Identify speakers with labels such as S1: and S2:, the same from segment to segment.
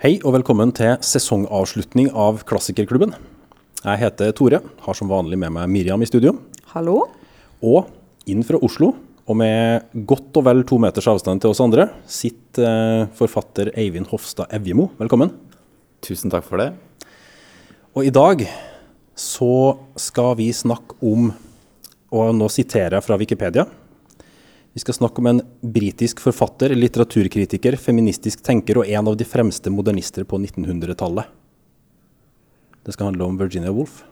S1: Hei og velkommen til sesongavslutning av Klassikerklubben. Jeg heter Tore, har som vanlig med meg Miriam i studio.
S2: Hallo.
S1: Og inn fra Oslo, og med godt og vel to meters avstand til oss andre, sitter eh, forfatter Eivind Hofstad Evjemo. Velkommen.
S3: Tusen takk for det.
S1: Og i dag så skal vi snakke om, og nå siterer jeg fra Wikipedia Vi skal snakke om en britisk forfatter, litteraturkritiker, feministisk tenker og en av de fremste modernister på 1900-tallet. Det skal handle om Virginia Woolf.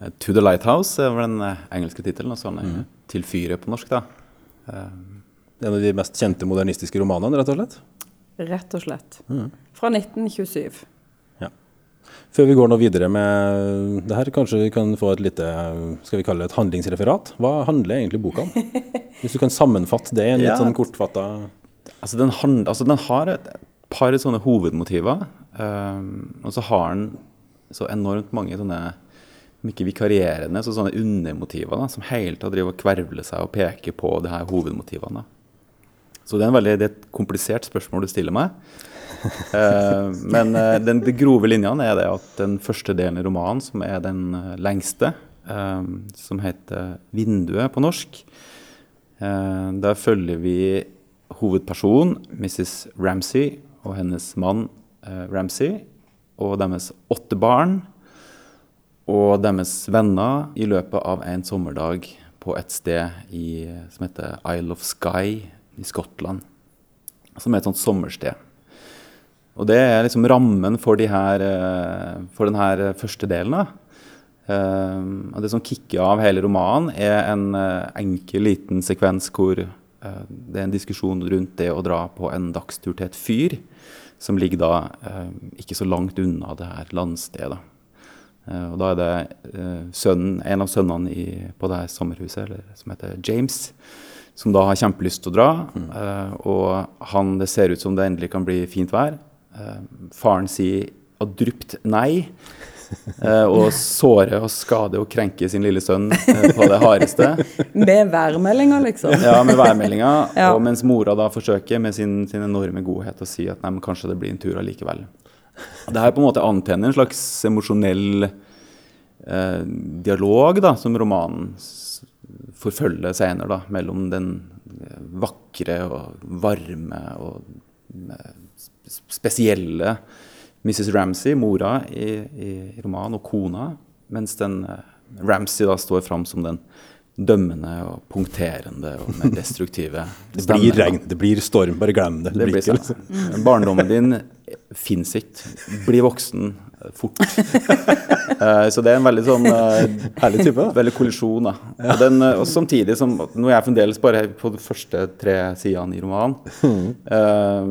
S3: Eh, 'To the Lighthouse' er vel den eh, engelske tittelen. Sånn mm. 'Til fyret' på norsk. da.
S1: En av de mest kjente modernistiske romanene, rett og slett.
S2: Rett og slett. Fra 1927.
S1: Ja. Før vi går nå videre med det her, kanskje vi kan få et lite skal vi kalle det et handlingsreferat. Hva handler egentlig boka om? Hvis du kan sammenfatte det i en
S3: Ja.
S1: litt sånn kortfatta
S3: altså, den altså den har et par sånne hovedmotiver. Um, og så har den så enormt mange sånne om ikke vikarierende, så sånne undermotiver da, som hele tida driver og kvervler seg og peker på de her hovedmotivene. Så det er, en veldig, det er et komplisert spørsmål du stiller meg. Eh, men eh, den, de grove linjene er det at den første delen i romanen, som er den eh, lengste, som heter 'Vinduet' på norsk, der følger vi hovedpersonen, Mrs. Ramsay, og hennes mann Ramsay, og deres åtte barn og deres venner i løpet av en sommerdag på et sted i, som heter Isle of Skye i Skottland. Som er et sånt sommersted. Og det er liksom rammen for, de her, eh, for denne første delen. da. Eh, og det som kicker av hele romanen, er en eh, enkel, liten sekvens hvor det er en diskusjon rundt det å dra på en dagstur til et fyr, som ligger da ikke så langt unna det her landstedet. Og da er det sønnen, en av sønnene i, på det her sommerhuset, eller, som heter James, som da har kjempelyst til å dra. Mm. og han, det ser ut som det endelig kan bli fint vær. Eh, faren sier adrupt nei. eh, og sårer og skader og krenker sin lille sønn eh, på det hardeste.
S2: Med værmeldinger, liksom.
S3: Ja, med værmeldinga.
S2: Ja.
S3: Og mens mora da forsøker med sin, sin enorme godhet å si at nei, men kanskje det blir en tur allikevel. Det her på en måte antenner en slags emosjonell eh, dialog da, som romanen forfølger senere, da, mellom den vakre og varme og spesielle Mrs. Ramsay, mora i, i romanen, og kona, mens den eh, Ramsay da står fram som den dømmende og punkterende og mer destruktive
S1: Det blir regn, det blir storm, bare glem det.
S3: Det blir
S1: ikke,
S3: sånn. Barndommen din fins ikke. Bli voksen eh, fort. Eh, så det er en veldig sånn eh,
S1: Herlig type, da.
S3: Veldig kollisjon, da. Og, den, eh, og samtidig som Nå er jeg fremdeles bare på de første tre sidene i romanen. Eh,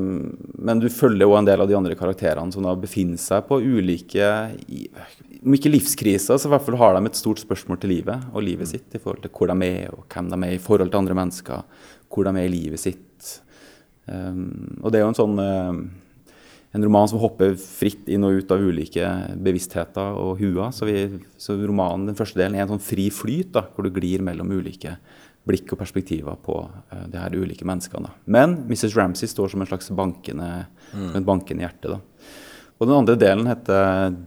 S3: men du følger jo en del av de andre karakterene som da befinner seg på ulike Om ikke livskriser, så i hvert fall har de et stort spørsmål til livet og livet sitt i forhold til hvor de er, og hvem de er i forhold til andre mennesker. Hvor de er i livet sitt. Og det er jo en sånn en roman som hopper fritt inn og ut av ulike bevisstheter og huer. Så, vi, så romanen, den første delen er en sånn fri flyt, da, hvor du glir mellom ulike blikk og perspektiver på uh, de her ulike menneskene. Da. Men Mrs. Ramsay står som en slags bankende, mm. et bankende hjerte. Da. Og den andre delen heter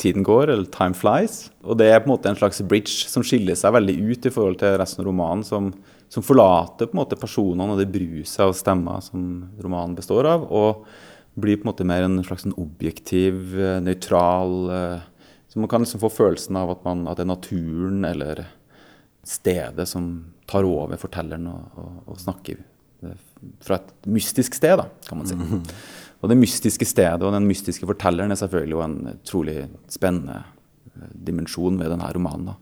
S3: Tiden går, eller Time Flies. Og det er på en måte en slags bridge som skiller seg veldig ut i forhold til resten av romanen, som, som forlater på en måte personene og det bruset av stemmer som romanen består av, og blir på en måte mer en slags en objektiv, eh, nøytral eh, Så man kan liksom få følelsen av at, man, at det er naturen eller stedet som tar over fortelleren og, og, og snakker eh, fra et mystisk sted, da, kan man si. Og det mystiske stedet og den mystiske fortelleren er selvfølgelig jo en utrolig spennende dimensjon ved denne romanen.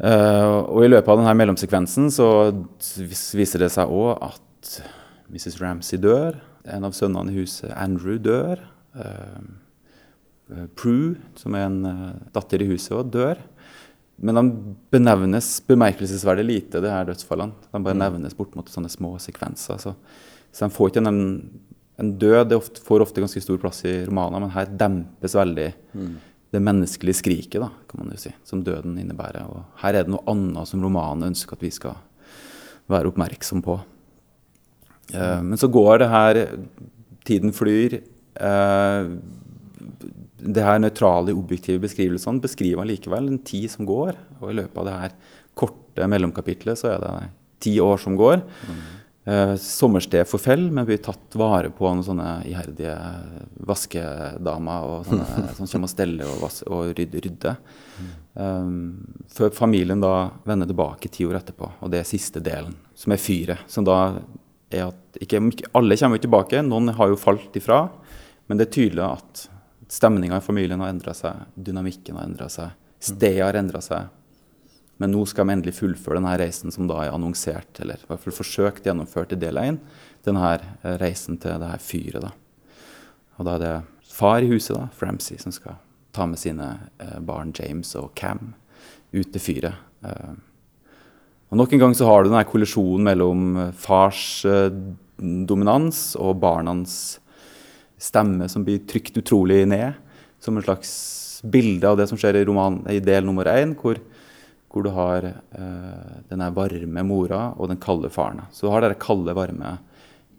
S3: Eh, og i løpet av denne mellomsekvensen så viser det seg òg at Mrs. Ramsey dør. En av sønnene i huset, Andrew, dør. Eh, Prue, som er en eh, datter i huset, også, dør. Men de benevnes bemerkelsesverdig lite, det her dødsfallene. De bare nevnes bort mot sånne små sekvenser. Så, så de får ikke en, en død det ofte, får ofte ganske stor plass i romaner, men her dempes veldig det menneskelige skriket, da, kan man jo si, som døden innebærer. Og her er det noe annet som romanen ønsker at vi skal være oppmerksom på. Eh, men så går det her tiden flyr. Eh, det her nøytrale, objektive beskrivelsene beskriver likevel en tid som går. Og i løpet av det her korte mellomkapitlet så er det ti år som går. Mm. Eh, sommersted forfell, men blir tatt vare på av noen sånne iherdige vaskedamer og sånne, som kommer og steller og, vas og rydder. Rydde. Um, før familien da vender tilbake ti år etterpå, og det er siste delen, som er fyret. Som da er at ikke, ikke alle kommer jo tilbake, noen har jo falt ifra. Men det er tydelig at stemninga i familien har endra seg, dynamikken har endra seg, stedet har endra seg. Men nå skal vi endelig fullføre denne reisen som da er annonsert, eller i hvert fall forsøkt gjennomført i del 1. Denne eh, reisen til det her fyret. da. Og da er det far i huset, da, Framsey, som skal ta med sine eh, barn James og Cam ut til fyret. Og Nok en gang så har du denne kollisjonen mellom eh, fars eh, dominans og barnas stemme som blir trykt utrolig ned. Som en slags bilde av det som skjer i, roman, i del nummer én, hvor hvor du har eh, denne varme mora og den kalde faren. Så du har det kalde, varme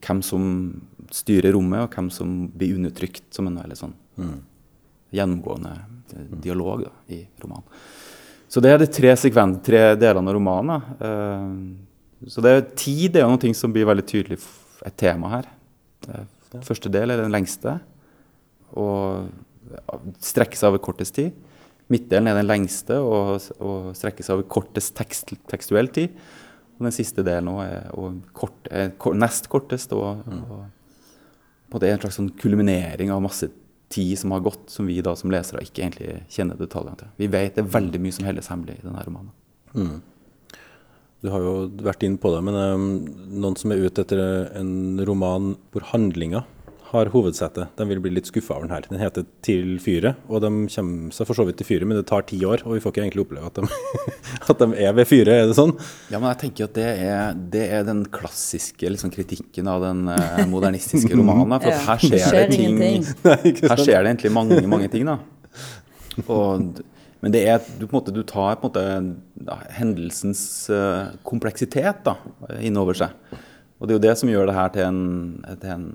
S3: Hvem som styrer rommet, og hvem som blir undertrykt, som en veldig sånn mm. gjennomgående eh, dialog da, i romanen. Så det er de tre, tre delene av romanen. Eh, så det er tid det er noe som blir veldig tydelig et tema her. Første del er den lengste og strekker seg over kortest tid. Midtdelen er den lengste og, og strekker seg over kortest tekst, tekstuell tid. Og den siste delen er, kort, er nest kortest. Og, og, og, det er en slags sånn kulminering av masse tid som har gått, som vi da som lesere ikke egentlig kjenner detaljene til. Vi vet det er veldig mye som holdes hemmelig i denne romanen. Mm.
S1: Du har jo vært inn på det, men um, noen som er ute etter en roman hvor handlinga har hovedsete. De vil bli litt skuffa over den her. Den heter 'Til fyret', og de kommer seg for så vidt til fyret, men det tar ti år, og vi får ikke egentlig oppleve at de, at de er ved fyret, er det sånn?
S3: Ja, men jeg tenker at det er, det er den klassiske liksom, kritikken av den uh, modernistiske romanen. For ja. her skjer det, ting Nei, Her skjer det egentlig mange, mange ting, da. Og, men det er, du, på måte, du tar på en måte ja, hendelsens uh, kompleksitet da, innover seg. Og det er jo det som gjør det her til en, til en,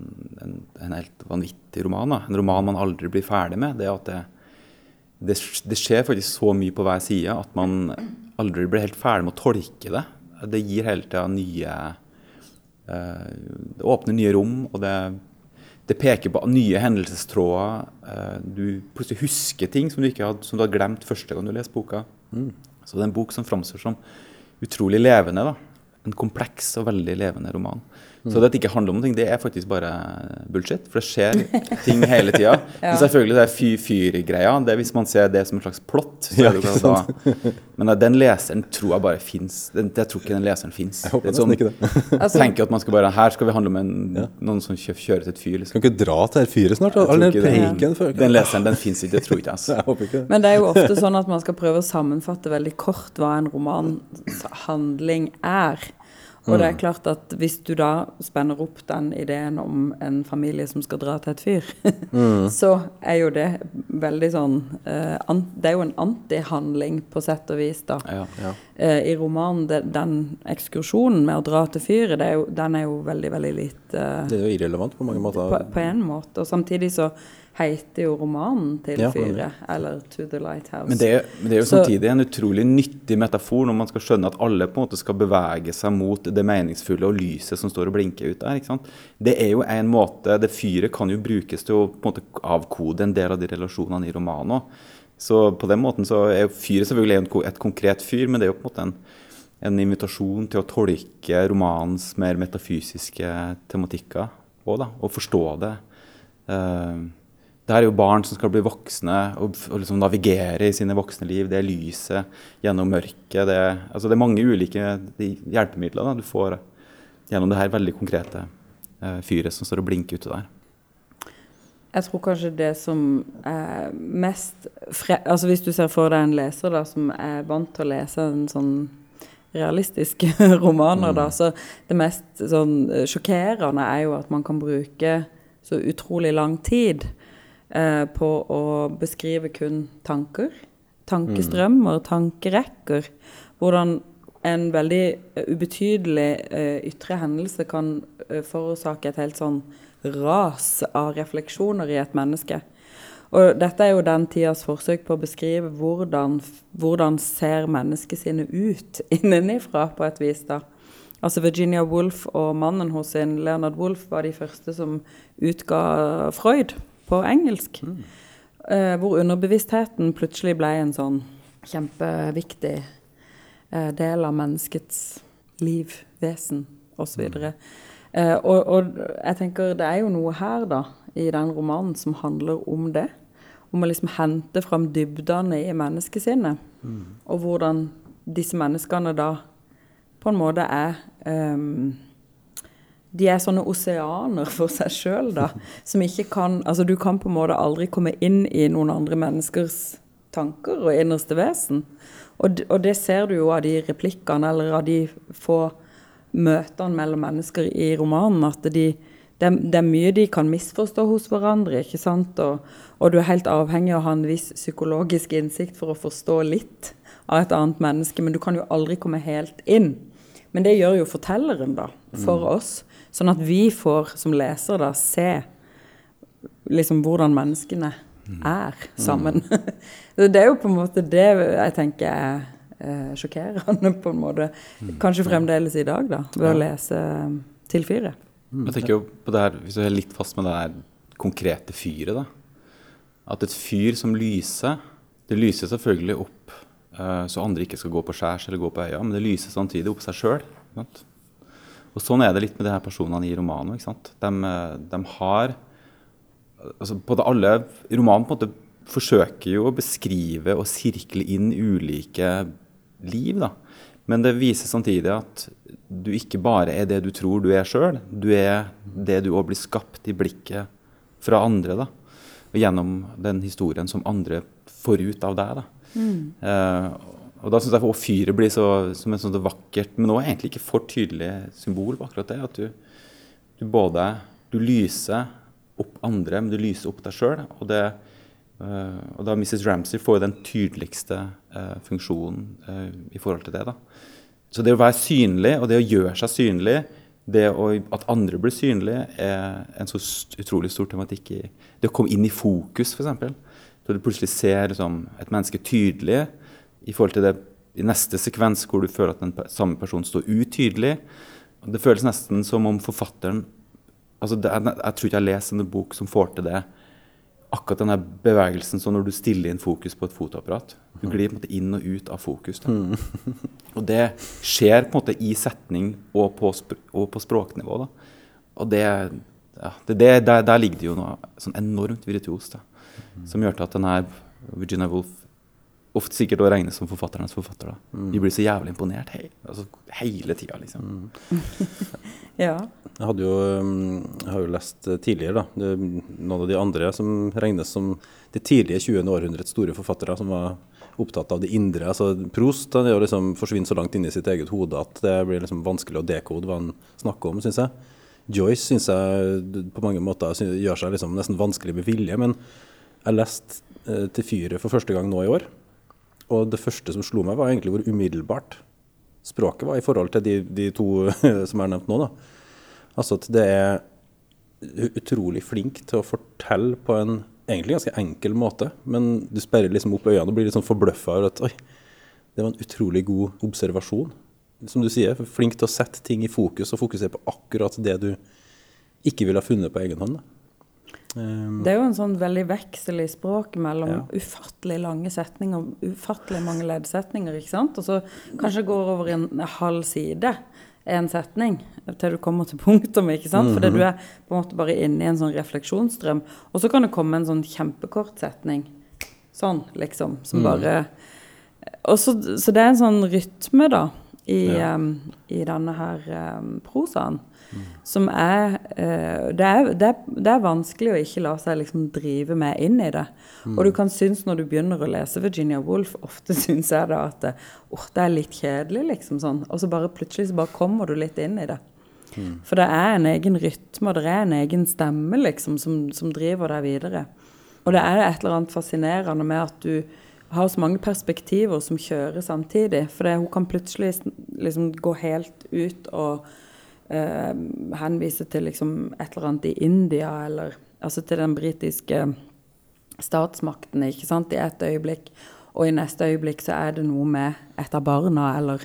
S3: en, en helt vanvittig roman. Da. En roman man aldri blir ferdig med. Det, at det, det, det, skjer faktisk så mye på hver side at man aldri blir helt ferdig med å tolke det. Det gir hele tida nye uh, Det åpner nye rom, og det, det peker på nye hendelsestråder. Uh, du plutselig husker ting som du, hadde, som du hadde glemt første gang du leste boka. Mm. Så det er en bok som framstår som utrolig levende. da en kompleks og veldig levende roman. Mm. Så det at det ikke handler om noe, det er faktisk bare bullshit. For det skjer ting hele tida. ja. Men selvfølgelig det er fy-fyr-greia. Det er Hvis man ser det som en slags plott. Ja, Men den leseren tror jeg bare fins. Jeg tror ikke den leseren fins.
S1: Jeg håper nesten ikke det.
S3: altså, tenker at man skal bare Her skal vi handle om en, ja. noen som kjører til et fyr.
S1: Liksom. Kan ikke dra til et fyret snart? All den
S3: preiken Den leseren, den fins ikke. Det tror ikke
S1: jeg. Altså.
S2: Men det er jo ofte sånn at man skal prøve å sammenfatte veldig kort hva en romanhandling er. Og det er mm. klart at hvis du da spenner opp den ideen om en familie som skal dra til et fyr, mm. så er jo det veldig sånn uh, Det er jo en antihandling på sett og vis, da. Ja, ja. Uh, I romanen, det, den ekskursjonen med å dra til fyret, den er jo veldig, veldig litt uh,
S1: Det er jo irrelevant på mange måter.
S2: På, på en måte. Og samtidig så heter jo romanen til ja. fyret, eller 'To the Lighthouse'.
S3: Men det, men det er jo så, samtidig en utrolig nyttig metafor når man skal skjønne at alle på en måte skal bevege seg mot det meningsfulle og lyset som står og blinker ut der. ikke sant? Det er jo en måte, det Fyret kan jo brukes til å på en måte avkode en del av de relasjonene i romanen òg. Så på den måten så er jo fyret selvfølgelig et konkret fyr, men det er jo på en måte en, en invitasjon til å tolke romanens mer metafysiske tematikker òg, da. Og forstå det. Uh, det er jo barn som skal bli voksne og, og liksom navigere i sine voksne liv. Det er lyset gjennom mørket. Det, altså det er mange ulike hjelpemidler da, du får gjennom det her veldig konkrete eh, fyret som står og blinker ute der.
S2: Jeg tror kanskje det som er mest fre altså Hvis du ser for deg en leser da, som er vant til å lese en sånn realistiske romaner, mm. da, så det mest sånn sjokkerende er jo at man kan bruke så utrolig lang tid eh, på å beskrive kun tanker. Tankestrømmer, tankerekker. Hvordan en veldig ubetydelig eh, ytre hendelse kan eh, forårsake et helt sånn ras av refleksjoner i et menneske. Og dette er jo den tidas forsøk på å beskrive hvordan, hvordan ser mennesket sine ut innenifra, på et vis. da. Altså Virginia Woolf og mannen hos sin, Leonard Woolf, var de første som utga Freud på engelsk. Mm. Eh, hvor underbevisstheten plutselig ble en sånn kjempeviktig eh, del av menneskets liv, vesen osv. Mm. Eh, og, og jeg tenker det er jo noe her, da, i den romanen som handler om det. Om å liksom hente fram dybdene i menneskesinnet. Mm. Og hvordan disse menneskene da på en måte er um, De er sånne oseaner for seg sjøl, da. Som ikke kan Altså, du kan på en måte aldri komme inn i noen andre menneskers tanker og innerste vesen. Og, og det ser du jo av de replikkene, eller av de få møtene mellom mennesker i romanen, at de, det, det, er mye de kan misforstå hos hverandre. ikke sant? Og, og, du er helt avhengig av å ha en viss psykologisk innsikt for å forstå litt av et annet menneske, men du kan jo aldri komme helt inn. Men det gjør jo fortelleren, da, for mm. oss. Sånn at vi får, som leser, da, se liksom hvordan menneskene mm. er sammen. Mm. det er jo på en måte det jeg tenker er eh, sjokkerende, på en måte. Mm. Kanskje fremdeles i dag, da, ved å lese til fyret.
S3: Mm. Jeg tenker jo på det her, Hvis du er litt fast med det her konkrete fyret, da. At et fyr som lyser Det lyser selvfølgelig opp uh, så andre ikke skal gå på skjærs eller gå på øya, men det lyser samtidig opp seg sjøl. Og sånn er det litt med de her personene i romanen. ikke sant? De, de har altså på det alle, Romanen på en måte forsøker jo å beskrive og sirkle inn ulike liv. da. Men det viser samtidig at du ikke bare er det du tror du er sjøl. Du er det du òg blir skapt i blikket fra andre. da. Og gjennom den historien som andre får ut av deg. da. Mm. Eh, og da syns jeg også fyret blir så, som et sånt vakkert, men også egentlig ikke for tydelig symbol på akkurat det. At du, du både du lyser opp andre, men du lyser opp deg sjøl. Og Uh, og da Mrs. Ramsay får jo den tydeligste uh, funksjonen uh, i forhold til det. da. Så det å være synlig, og det å gjøre seg synlig, det å, at andre blir synlige, er en så utrolig stor tematikk i det å komme inn i fokus, f.eks. Så du plutselig ser liksom, et menneske tydelig i forhold til det i neste sekvens hvor du føler at den samme personen står utydelig. Det føles nesten som om forfatteren altså det, jeg, jeg tror ikke jeg har lest en bok som får til det akkurat denne bevegelsen som når du stiller inn fokus på et fotoapparat. Du glir på en måte inn og ut av fokus. Mm. og det skjer på en måte i setning og på, og på språknivå. Da. Og det, ja, det, det der, der, ligger det jo noe sånn enormt virtuost mm. som gjør til at denne Virginia Woolf ofte sikkert å regne som forfatternes forfatter. da. Mm. De blir så jævlig imponert hei, altså, hele tida, liksom. Mm.
S2: ja.
S1: Jeg, hadde jo, um, jeg har jo lest eh, tidligere da, det, noen av de andre som regnes som det tidlige 20. århundrets store forfattere, som var opptatt av det indre. altså Prost han er jo liksom forsvinner så langt inn i sitt eget hode at det blir liksom vanskelig å dekode hva han snakker om, syns jeg. Joyce syns jeg på mange måter gjør seg liksom nesten vanskelig med vilje. Men jeg leste eh, til fyret for første gang nå i år. Og det første som slo meg, var egentlig hvor umiddelbart språket var i forhold til de, de to som er nevnt nå. da. Altså at det er utrolig flink til å fortelle på en egentlig ganske enkel måte, men du sperrer liksom opp øynene og blir litt sånn forbløffa over at oi, det var en utrolig god observasjon. Som du sier, flink til å sette ting i fokus og fokusere på akkurat det du ikke ville ha funnet på egen hånd. Da.
S2: Um, det er jo en sånn veldig veksel i språket mellom ja. ufattelig lange setninger, ufattelig mange leddsetninger, ikke sant? Og så kanskje går over en halv side en setning til du kommer til punktum, ikke sant? Fordi du mhm. er på en måte bare inne i en sånn refleksjonsstrøm. Og så kan det komme en sånn kjempekort setning. Sånn, liksom. Som mm. bare og så, så, det er en sånn rytme, da, i, ja. um, i denne her um, prosaen. Som er, uh, det er, det, er, det er vanskelig å ikke la seg liksom drive med inn i det. Mm. Og du kan synes når du begynner å lese Virginia Woolf, ofte syns jeg da at oh, det er litt kjedelig, liksom sånn. Og så bare plutselig så bare kommer du litt inn i det. Mm. For det er en egen rytme, og det er en egen stemme liksom som, som driver deg videre. Og det er et eller annet fascinerende med at du har så mange perspektiver som kjører samtidig. For det, hun kan plutselig liksom gå helt ut og eh, henviser til liksom et eller annet i India, eller altså til den britiske statsmakten ikke sant, i et øyeblikk. Og i neste øyeblikk så er det noe med et av barna, eller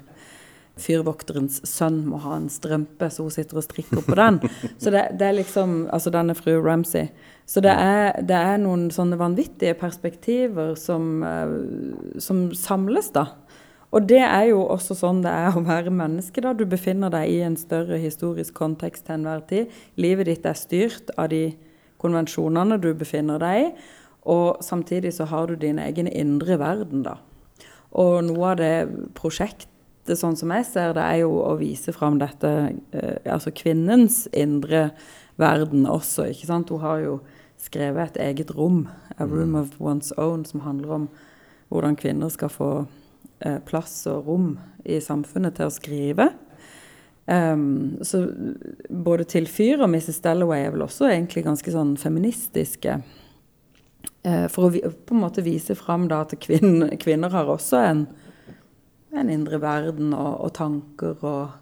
S2: fyrvokterens sønn må ha en strømpe, så hun sitter og strikker på den. Så det, det er liksom Altså denne fru Ramsay. Så det er, det er noen sånne vanvittige perspektiver som, uh, som samles, da. Og det er jo også sånn det er å være menneske. da. Du befinner deg i en større historisk kontekst til enhver tid. Livet ditt er styrt av de konvensjonene du befinner deg i. Og samtidig så har du din egen indre verden, da. Og noe av det prosjektet, sånn som jeg ser det, er jo å vise fram dette eh, Altså kvinnens indre verden også, ikke sant. Hun har jo skrevet et eget rom, 'A Room of One's Own', som handler om hvordan kvinner skal få plass og rom i samfunnet til å skrive. Um, så både 'Til fyr' og 'Mrs. Dalloway' er vel også egentlig ganske sånn feministiske Uh, for å på en måte vise fram da at kvinner, kvinner har også en, en indre verden og, og tanker og,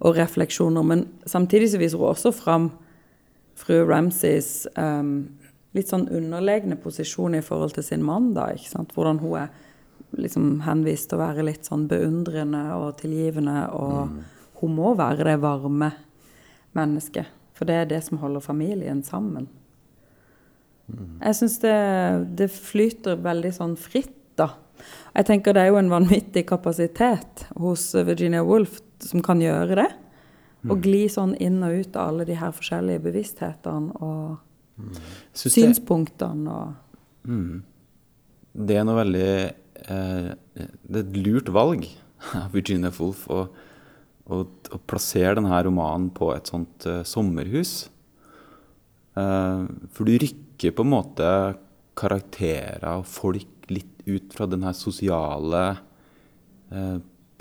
S2: og, refleksjoner. Men samtidig så viser hun også fram fru Ramsays um, litt sånn underlegne posisjon i forhold til sin mann. da, ikke sant? Hvordan hun er liksom henvist til å være litt sånn beundrende og tilgivende. Og mm. hun må være det varme mennesket. For det er det som holder familien sammen. Jeg syns det, det, flyter veldig sånn fritt, da. Jeg tenker det er jo en vanvittig kapasitet hos Virginia Woolf som kan gjøre det. Å mm. gli sånn inn og ut av alle de her forskjellige bevissthetene og mm. synspunktene og
S3: mm. Det er noe veldig Det er et lurt valg av Virginia Woolf å, å, å plassere denne romanen på et sånt uh, sommerhus. Uh, for du rykker på en måte karakterer og folk litt ut fra den her sosiale eh,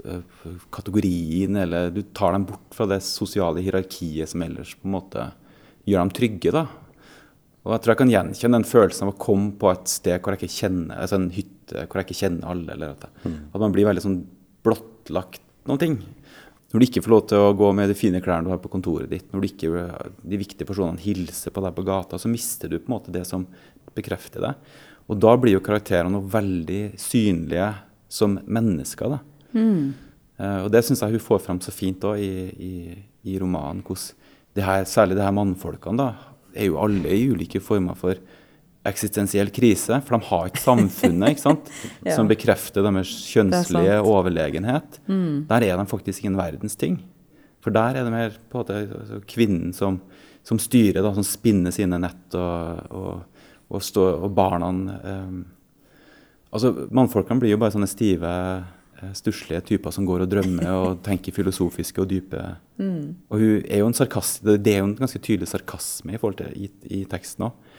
S3: eh, kategorien, eller du tar dem bort fra det sosiale hierarkiet som ellers på en måte gjør dem trygge. da. Og jeg tror jeg kan gjenkjenne den følelsen av å komme på et sted hvor jeg ikke kjenner altså en hytte hvor jeg ikke kjenner alle. eller At, mm. at man blir veldig sånn blottlagt noen ting. Når du ikke får lov til å gå med de fine klærne du har på kontoret ditt, når du ikke, de viktige personene hilser på deg på gata, så mister du på en måte det som bekrefter deg. Og da blir jo karakterene veldig synlige som mennesker. da. Mm. Uh, og det syns jeg hun får fram så fint òg i, i, i romanen. hvordan det her, Særlig de her mannfolkene da, er jo alle i ulike former for eksistensiell krise, for de har ikke samfunnet ikke sant? ja. som bekrefter deres kjønnslige overlegenhet. Mm. Der er de faktisk ingen verdens ting. For der er det mer på en måte altså, kvinnen som, som styrer, da, som spinner sine nett, og, og, og, stå, og barna um, Altså, Mannfolkene blir jo bare sånne stive, stusslige typer som går og drømmer og tenker filosofiske og dype. Mm. Og hun er jo en sarkast, Det er jo en ganske tydelig sarkasme i forhold til i, i teksten òg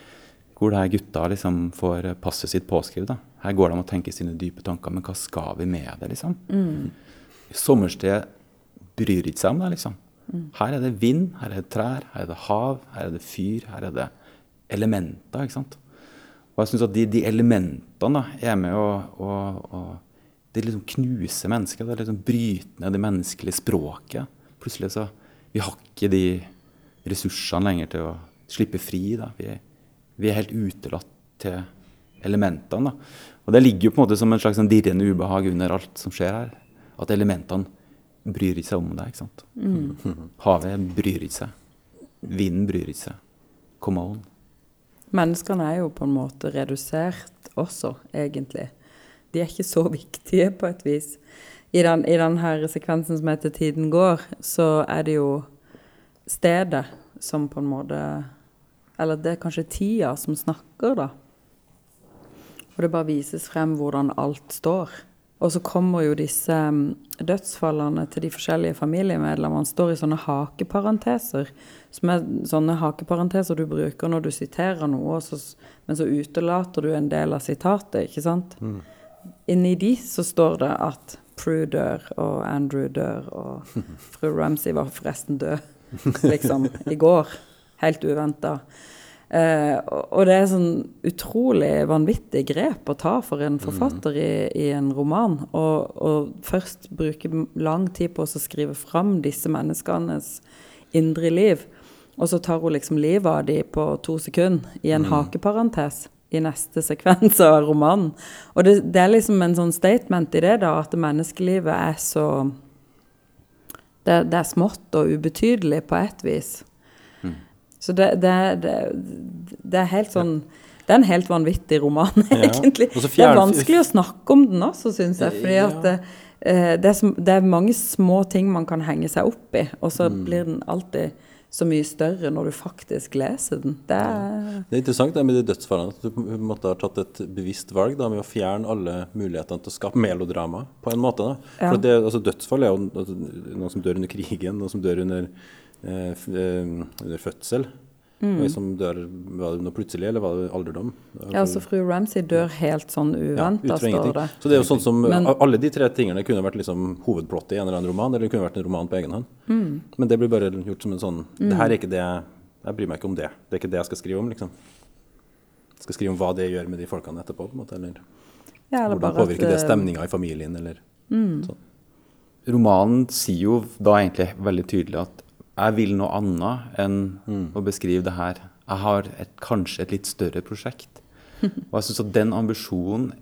S3: hvor de gutta liksom får passet sitt påskrevet. Da. Her går de og tenker sine dype tanker, men hva skal vi med det? liksom? Mm. Sommersted bryr ikke seg om det. liksom. Mm. Her er det vind, her er det trær, her er det hav, her er det fyr, her er det elementer. ikke sant? Og jeg syns at de, de, elementene da, er med å, å, å Det liksom knuser mennesket. Det liksom bryter ned det menneskelige språket. Plutselig så Vi har ikke de ressursene lenger til å slippe fri. da. Vi vi er helt utelatt til elementene. Da. Og det ligger jo på en måte som en slags sånn dirrende ubehag under alt som skjer her. At elementene bryr ikke seg om ikke sant? Mm. Havet bryr ikke seg. Vinden bryr ikke seg. Come on.
S2: Menneskene er jo på en måte redusert også, egentlig. De er ikke så viktige, på et vis. I den, i denne sekvensen som heter 'Tiden går', så er det jo stedet som på en måte eller det er kanskje tida som snakker, da. Og det bare vises frem hvordan alt står. Og så kommer jo disse mm, dødsfallene til de forskjellige familiemedlemmene står i sånne hakeparenteser. Som er sånne hakeparenteser du bruker når du siterer noe, så, men så utelater du en del av sitatet, ikke sant? Mm. Inni de så står det at Prue dør, og Andrew dør, og fru Ramsay var forresten død, liksom, i går helt uventa. Eh, og det er sånn utrolig vanvittig grep å ta for en forfatter i, i en roman. Og, og først bruke lang tid på å skrive fram disse menneskenes indre liv. Og så tar hun liksom livet av dem på to sekunder i en hakeparentes i neste sekvens av romanen. Og det, det er liksom en sånn statement i det, da, at menneskelivet er så det, det er smått og ubetydelig på et vis. Så det, det, er helt sånn Det er en helt vanvittig roman, egentlig.
S1: Fjern...
S2: Det er vanskelig å snakke om den også, syns jeg. Fordi
S1: Ja.
S2: at det, eh, det, er det er mange små ting man kan henge seg opp i, og så
S1: Mm.
S2: blir den alltid så mye større når du faktisk leser den. Det er
S1: Det er interessant det med de dødsfallene. At du måte har tatt et bevisst valg da, med å fjerne alle mulighetene til å skape melodrama. på en måte da.
S2: Ja.
S1: For det, altså, Dødsfall er jo noen som dør under krigen, noen som dør under, eh, eh, under fødsel. Og en som dør var det noe plutselig, eller var det alderdom?
S2: Mm. Ja, altså fru Ramsay dør helt sånn uventa,
S1: ja,
S2: står det.
S1: Så det er jo sånn som
S2: Men-
S1: Alle de tre tingene kunne vært liksom hovedplottet i en eller annen roman, eller det kunne vært en roman på egen hånd.
S2: Mm.
S1: Men det blir bare gjort som en sånn Det her er ikke det Jeg bryr meg ikke om det. Det er ikke det jeg skal skrive om, liksom. Jeg skal skrive om hva det gjør med de folkene etterpå, på en måte, eller
S2: Ja, eller
S1: hvordan påvirker det stemninga i familien, eller sånn.
S3: Romanen sier jo da egentlig veldig tydelig at jeg vil noe annet enn å beskrive det her. Jeg har et, kanskje et litt større prosjekt. Og jeg syns at den ambisjonen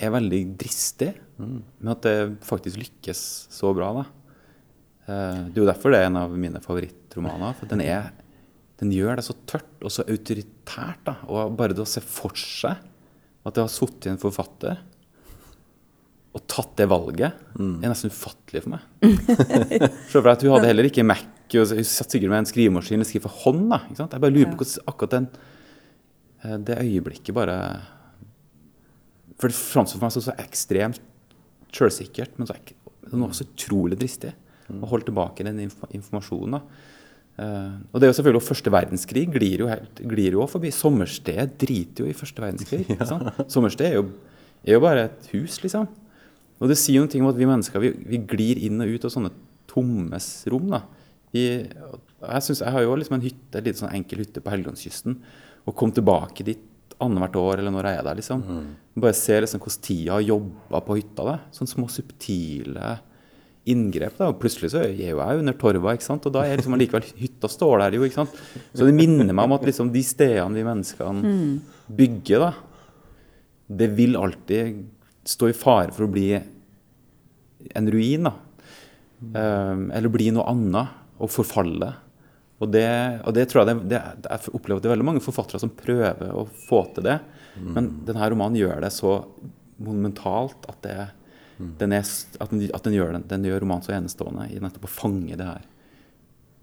S3: er veldig dristig, men at det faktisk lykkes så bra. da. Eh, Det er jo derfor det er en av mine favorittromaner. For den, er, den gjør det så tørt og så autoritært. da, Og bare det å se for seg at det har sittet en forfatter og tatt det valget, er nesten ufattelig for meg. Se for deg at hun hadde heller ikke Mac, og jeg satt sikkert med en skrivemaskin og skrev for hånd. da, ikke sant? Jeg bare lurer på hvordan akkurat den, eh, det øyeblikket bare For det framstår for meg som så ekstremt sjølsikkert, men så ek, det var så utrolig dristig å holde tilbake den informasjonen. da. Uh, og det er jo selvfølgelig også Første verdenskrig glir jo, helt, glir jo forbi. Sommersted driter jo i første verdenskrig. ikke sant? Sommersted er jo, er jo bare et hus, liksom. Og det sier jo noe om at vi mennesker vi, vi glir inn og ut av sånne tomme rom. da. Vi, jeg, synes, jeg har jo liksom en hytte, en sånn enkel hytte på Helgelandskysten. Og kom tilbake dit annethvert år eller når jeg er der. liksom. Bare ser liksom hvordan tida har jobba på hytta. da. Sånne små subtile inngrep. da, og Plutselig så er jeg jo jeg under torva, ikke sant? og da er liksom allikevel hytta står der jo. ikke sant? Så det minner meg om at liksom de stedene vi menneskene bygger, da, det vil alltid stå i fare for å bli en ruin. da. Um, eller bli noe annet og forfalle. Og det, og det tror jeg det, det, Jeg opplever at det er veldig mange forfattere som prøver å få til det. Men denne romanen gjør det så monumentalt at, det, den, er, at, den, at den, gjør, den, den gjør romanen så enestående i nettopp å fange det her.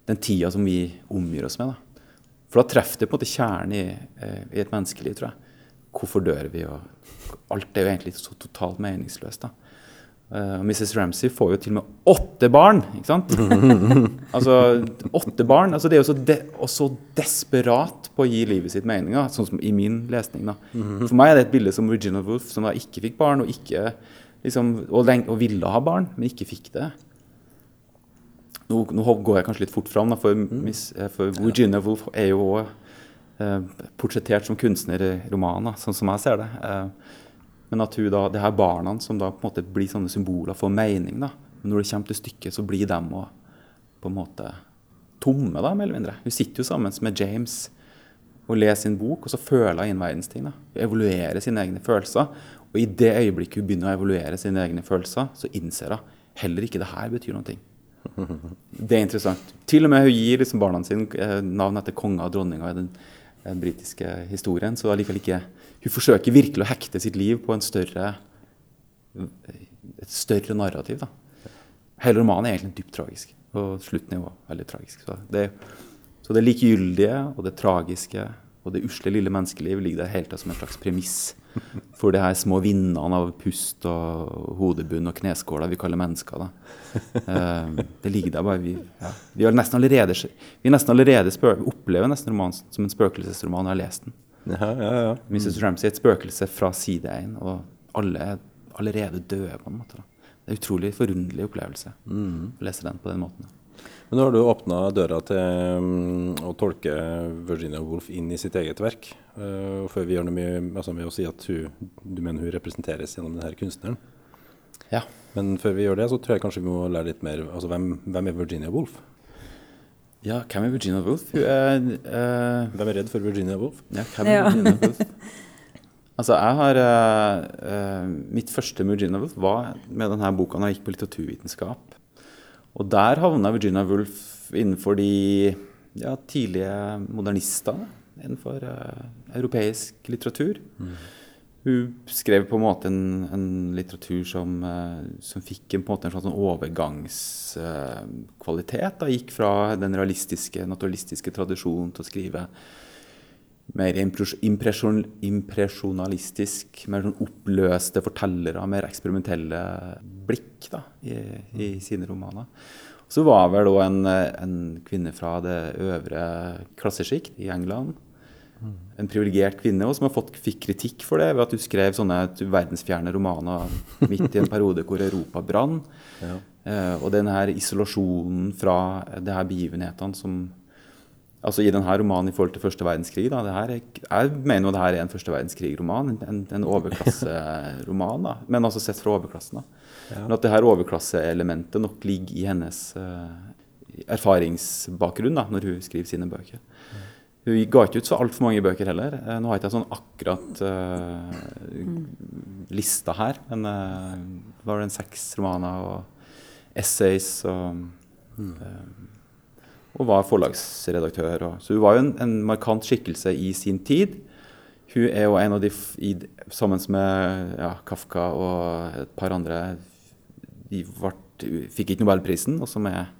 S3: Den tida som vi omgir oss med. da. For da treffer det på en måte kjernen i, eh, i et menneskeliv, tror jeg. Hvorfor dør vi? og Alt er jo egentlig så totalt meningsløst. da. Eh, Mrs. Ramsay får jo til og med åtte barn! ikke sant? altså, åtte barn. altså Det er jo så, de, og så desperat på å gi livet sitt mening, da, sånn som i min lesning. da. For meg er det et bilde som Virginia Woolf, som da ikke fikk barn, og, ikke, liksom, og, og ville ha barn, men ikke fikk det. Nå, nå går jeg kanskje litt fort fram, da, for, Miss, eh, for Virginia Woolf er jo òg eh, portrettert som kunstner i romanen, sånn som jeg ser det. Eh, men at hun da, det her barna som da på en måte blir sånne symboler for mening, da. Men når det kommer til stykket, så blir de òg på en måte tomme, da, mer eller mindre. Hun sitter jo sammen med James og leser sin bok, og så føler hun inn verdensting. da. Hun evaluerer sine egne følelser. Og i det øyeblikket hun begynner å evaluere sine egne følelser, så innser hun heller ikke det her betyr noe. Det er interessant. Til og med hun gir liksom barna sine eh, navn etter konger og dronninger i den britiske historien. Så allikevel ikke Hun forsøker virkelig å hekte sitt liv på større, et større narrativ. da. Hele romanen er egentlig dypt tragisk, og slutten er jo veldig tragisk. Så det, så det likegyldige og det tragiske og det usle lille menneskeliv ligger der hele tatt som en slags premiss for de her små vindene av pust og hodebunn og kneskåler vi kaller mennesker. Eh, det ligger der bare Vi, ja. vi, nesten allerede, vi nesten allerede spør, opplever nesten romanen som en spøkelsesroman og har lest den.
S1: Ja, ja, ja.
S3: Mrs. Ramsay er et spøkelse fra side én, og alle er allerede døde. på en måte. Da. Det er en utrolig forunderlig opplevelse å lese den på den måten.
S1: Men nå har du åpna døra til um, å tolke Virginia Woolf inn i sitt eget verk. Uh, og før vi gjør noe mye altså med å si at hun, du mener hun representeres gjennom denne kunstneren.
S3: Ja.
S1: Men før vi gjør det, så tror jeg kanskje vi må lære litt mer altså Hvem, hvem er Virginia Woolf?
S3: Ja, hvem er Virginia Woolf? Hun er uh,
S1: Hvem er redd for Virginia Woolf?
S3: Ja, hvem er
S2: Ja.
S3: Virginia Woolf? Altså, jeg har uh, uh, Mitt første med Virginia Woolf var med denne boka da jeg gikk på litteraturvitenskap. Og der havna Virginia Woolf innenfor de ja, tidlige modernistene innenfor uh, europeisk litteratur. Hun skrev på en måte en, en litteratur som, eh, som fikk en, på en, måte en slags sånn overgangskvalitet. da gikk fra den realistiske, naturalistiske tradisjonen til å skrive mer impresjon, impresjonalistisk, mer sånn oppløste fortellere, mer eksperimentelle blikk da, i, i sine romaner. Så var vel òg en, en kvinne fra det øvre klassesjikt i England. En privilegert kvinne og som har fått, fikk kritikk for det ved at hun skrev sånne verdensfjerne romaner midt i en periode hvor Europa brann.
S1: Ja.
S3: Eh, og den her isolasjonen fra det her begivenhetene som Altså I denne romanen i forhold til første verdenskrig da, det her er, Jeg mener jo det her er en første verdenskrig-roman. En, en overklasseroman. da, Men altså sett fra overklassen. da.
S1: Ja.
S3: Men at det her overklasseelementet nok ligger i hennes eh, erfaringsbakgrunn da, når hun skriver sine bøker. Hun ga ikke ut så altfor mange bøker heller. Eh, nå har jeg ikke sånn akkurat uh, lista her, men det var vel en seks romaner og essays og uh, og var forlagsredaktør. Og, så hun var jo en, en markant skikkelse i sin tid. Hun er jo en av de, i, sammen med ja, Kafka og et par andre De ble, fikk ikke Nobelprisen, og som er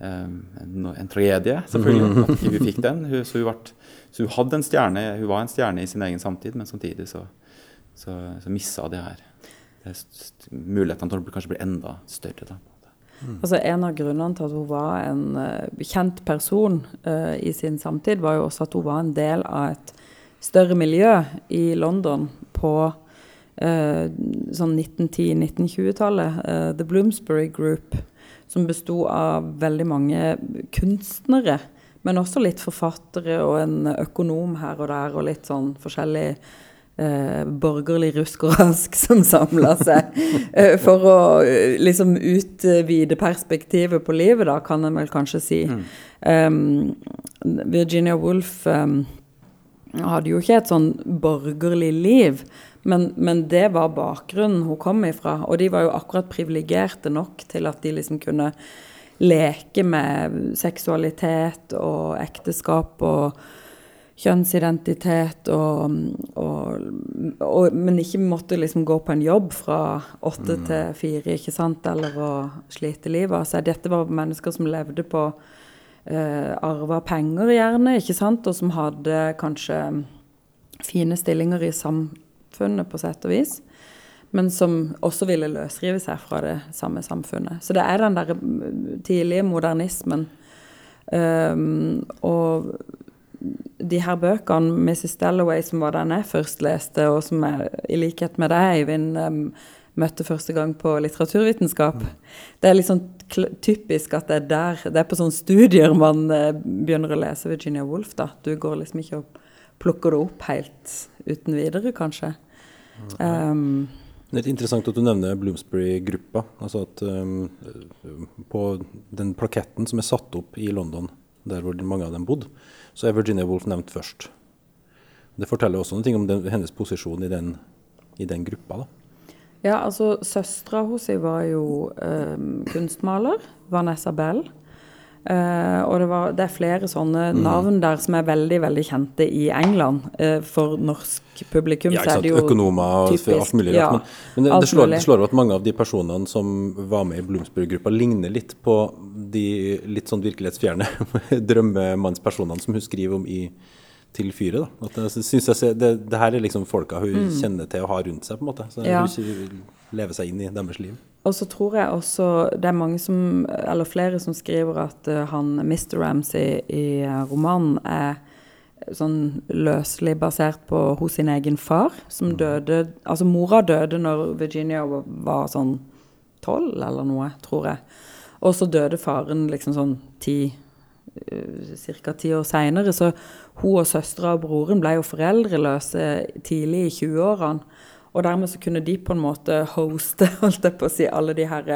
S3: en, en tragedie, selvfølgelig, at ikke hun fikk den. Hun, så, hun ble, så hun hadde en stjerne, hun var en stjerne i sin egen samtid, men samtidig så, så, så missa det her det mulighetene til å bli- kanskje bli enda større. da.
S2: Altså En av grunnene til at hun var en uh, kjent person uh, i sin samtid, var jo også at hun var en del av et større miljø i London på uh, sånn 1910-1920-tallet. eh, The Bloomsbury Group, som besto av veldig mange kunstnere. Men også litt forfattere og en økonom her og der, og litt sånn forskjellig eh, borgerlig rusk og rask som samla seg eh, for å eh, liksom utvide perspektivet på livet, da, kan en vel kanskje si. Um, Virginia Woolf um, hadde jo ikke et sånn borgerlig liv, men, men det var bakgrunnen hun kom ifra. Og de var jo akkurat privilegerte nok til at de liksom kunne leke med seksualitet og ekteskap og kjønnsidentitet og, og, og Men ikke måtte liksom gå på en jobb fra åtte til fire, ikke sant, eller å slite livet av seg. Dette var mennesker som levde på uh, arva penger, gjerne, ikke sant, og som hadde kanskje fine stillinger i samfunnet, på sett og vis. Men som også ville løsrive seg fra det samme samfunnet. Så det er den der mm, tidlige modernismen. Um, og de her bøkene, 'Mrs. Dalloway', som var den jeg først leste, og som jeg, i likhet med deg, Eivind, um, møtte første gang på litteraturvitenskap. Det er litt sånn typisk at det er der Det er på sånne studier man eh, begynner å lese Virginia Woolf. da. Du går liksom ikke og plukker det opp helt uten videre, kanskje. Um,
S1: Det er interessant at du nevner Bloomsbury-gruppa. Altså at um, på den plaketten som er satt opp i London, der hvor mange av dem bodde, så er Virginia Woolf nevnt først. Det forteller også noe om den, hennes posisjon i den, i den gruppa. da.
S2: Ja, altså søstera hennes var jo um, kunstmaler, Vanessa Bell. Eh, og det, var, det er flere sånne
S1: Mm.
S2: navn der som er veldig veldig kjente i England. Uh, for norsk publikum
S1: Ja,
S2: så
S1: ikke
S2: er
S1: sant?
S2: det jo
S1: Økonomer og
S2: typisk,
S1: alt mulig
S2: ja.
S1: Men, men det, det, slår, det slår at mange av de personene som var med i Bloomsbury-gruppa, ligner litt på de litt sånn virkelighetsfjerne drømmemannspersonene som hun skriver om i Til fyret. da. At jeg synes jeg ser, det, det her er liksom folka hun kjenner til og har rundt seg, på en måte. Så
S2: Mm. Ja.
S1: hun lever seg inn i deres liv.
S2: Og så tror jeg også det er mange som, eller flere som skriver at eh, han Mr. Ramsay i eh, romanen er sånn løselig basert på hos sin egen far, som døde Altså mora døde når Virginia var, var sånn tolv eller noe, tror jeg. Og så døde faren liksom sånn ti Ca. ti år seinere. Så hun og søstera og broren ble jo foreldreløse tidlig i 20-årene. Og dermed så kunne de på en måte hoste, holdt jeg på å si, alle de her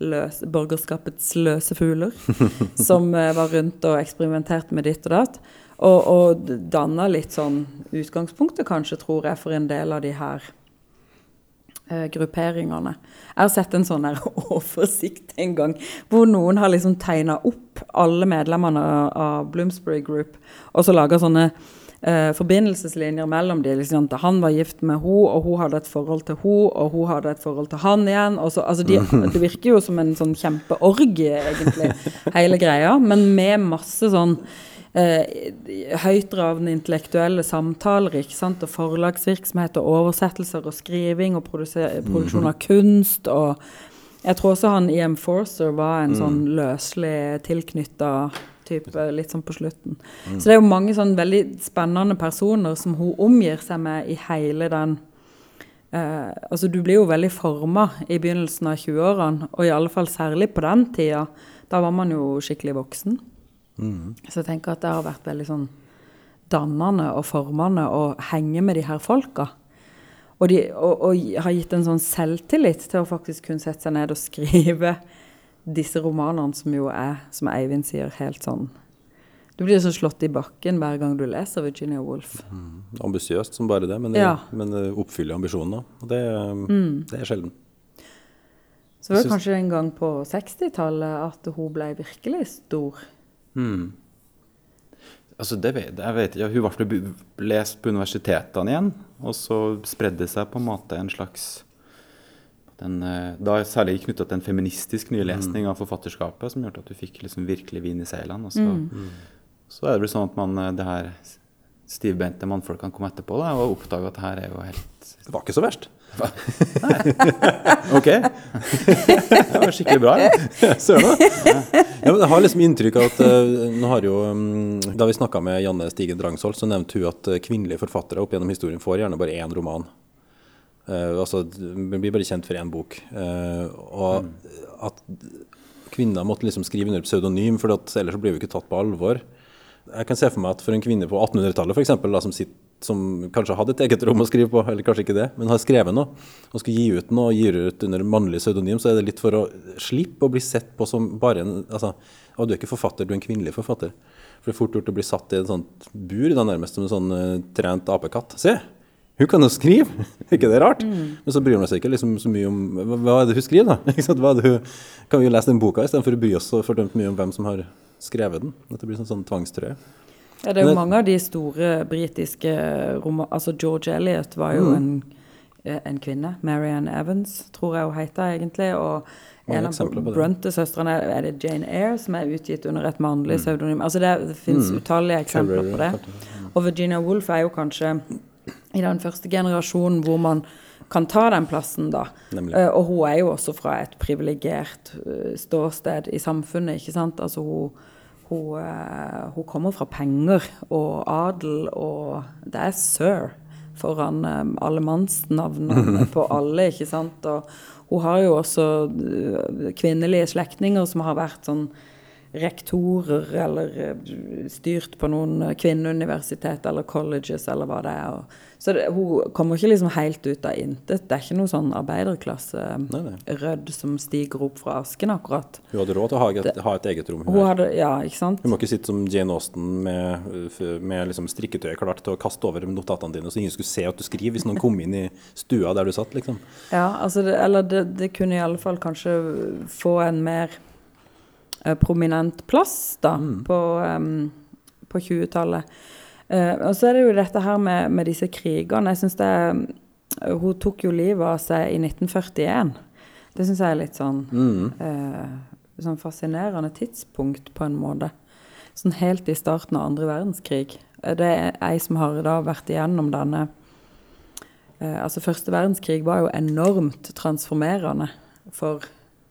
S2: løs, borgerskapets løse fugler som eh, var rundt og eksperimenterte med ditt og datt. Og, og danna litt sånn utgangspunktet, kanskje, tror jeg, for en del av de her eh, grupperingene. Jeg har sett en sånn her oversikt en gang hvor noen har liksom tegna opp alle medlemmene av Bloomsbury Group, og så laga sånne eh, forbindelseslinjer mellom de, liksom, Han var gift med hun, og hun hadde et forhold til hun, og hun hadde et forhold til han igjen. Så, altså de, det virker jo som en sånn kjempeorgie, egentlig, hele greia, men med masse sånn eh, høytravende intellektuelle samtaler ikke sant? og forlagsvirksomhet og oversettelser og skriving og produksjon av kunst. og Jeg tror også han EM Forcer var en sånn løselig tilknytta type litt sånn på slutten. Så det er jo mange sånn veldig spennende personer som hun omgir seg med i hele den eh, altså Du blir jo veldig forma i begynnelsen av 20-årene, og i alle fall særlig på den tida. Da var man jo skikkelig voksen. Så jeg tenker at det har vært veldig sånn dannende og formende å henge med de her folka. Og, de, og, og har gitt en sånn selvtillit til å faktisk kunne sette seg ned og skrive disse romanene som jo er, som Eivind sier, helt sånn Du blir så slått i bakken hver gang du leser Virginia Woolf.
S1: Ambisiøst som bare det, men, det,
S2: Ja.
S1: men det oppfyller ambisjonene. Og det, det er sjelden.
S2: Så det var
S3: synes-
S2: kanskje en gang på 60-tallet at hun ble virkelig stor.
S3: Altså, det vet, jeg vet ikke. Hun ble lest på universitetene igjen, og så spredde det seg på en måte en slags den, eh, Da særlig knytta til en feministisk nylesning av forfatterskapet, som gjorde at du fikk liksom virkelig vin i seilene. Og så, så er det vel sånn at man eh, det her stivbeinte mannfolkene kom etterpå da, og oppdaga at det her er jo helt
S1: Det var ikke så verst.
S3: OK! Det var skikkelig bra. Ja.
S1: Søren, òg. Ja, jeg har liksom inntrykk av at eh, nå har jo, mm, Da vi snakka med Janne Stigen Drangsholt, så nevnte hun at kvinnelige forfattere opp gjennom historien får gjerne bare én roman. Eh, altså, man blir bare kjent for én bok. Uh, og at kvinner måtte liksom skrive under pseudonym, for ellers så blir vi ikke tatt på alvor. Jeg kan se for meg at for en kvinne på 1800-tallet for eksempel, da, som, som kanskje hadde et eget rom å skrive på, eller kanskje ikke det, men har skrevet noe, og skal gi ut noe og gir ut under mannlig pseudonym, så er det litt for å slippe å bli sett på som bare en altså, å, du er ikke forfatter, du er en kvinnelig forfatter. For det er fort gjort å bli satt i et sånt bur, da, nærmest som en sånn uh, trent apekatt. Se! Hun kan jo skrive! Er ikke det rart? Men så bryr hun seg ikke liksom så mye om hva, er det hun skriver, da? Hva er det hun, kan vi jo lese den boka istedenfor å bry oss så fordømt mye om hvem som har skrevet den. Dette blir sånn, sånn tvangstrøye.
S2: Ja, det er jo mange av de store britiske roman... Altså George Eliot var jo en, eh, en kvinne. Marianne Evans, tror jeg hun heter egentlig. Og
S1: Mange
S2: en av. Brunte-søstrene er, er det Jane Eyre, som er utgitt under et mannlig pseudonym. Altså det, det finnes utallige eksempler på det. Og Virginia Woolf er jo kanskje i den første generasjonen hvor man kan ta den plassen, da. Eh, og hun er jo også fra et privilegert eh, ståsted i samfunnet, ikke sant. Altså hun, hun, eh, hun kommer fra penger og adel, og det er sir foran eh, alle mannsnavnene på alle, ikke sant. Og hun har jo også kvinnelige slektninger som har vært sånn rektorer eller styrt på noen kvinneuniversitet eller colleges eller hva det er. Og, så det, hun kommer ikke liksom helt ut av intet. Det er ikke noe sånn arbeiderklasse-rødd som stiger opp fra asken, akkurat.
S1: Hun hadde råd til å ha et, ha et eget rom. Hun,
S2: Hun hadde, ja, ikke sant?
S1: hun må ikke sitte som Jane Austen med, med liksom strikketøyet klart til å kaste over notatene dine, så ingen skulle se at du skriver hvis noen kom inn i stua der du satt. liksom.
S2: Ja, altså det, eller det, det kunne i alle fall kanskje få en mer eh, prominent plass da, på, um, på 20-tallet. Eh, og så er det jo dette her med, med disse krigene. Jeg synes det Hun tok jo livet av seg i 1941. Det syns jeg er litt sånn, eh, sånn fascinerende tidspunkt, på en måte. Sånn helt i starten av andre verdenskrig. Eh, Det er ei som har da vært igjennom denne altså Første verdenskrig var jo enormt transformerende for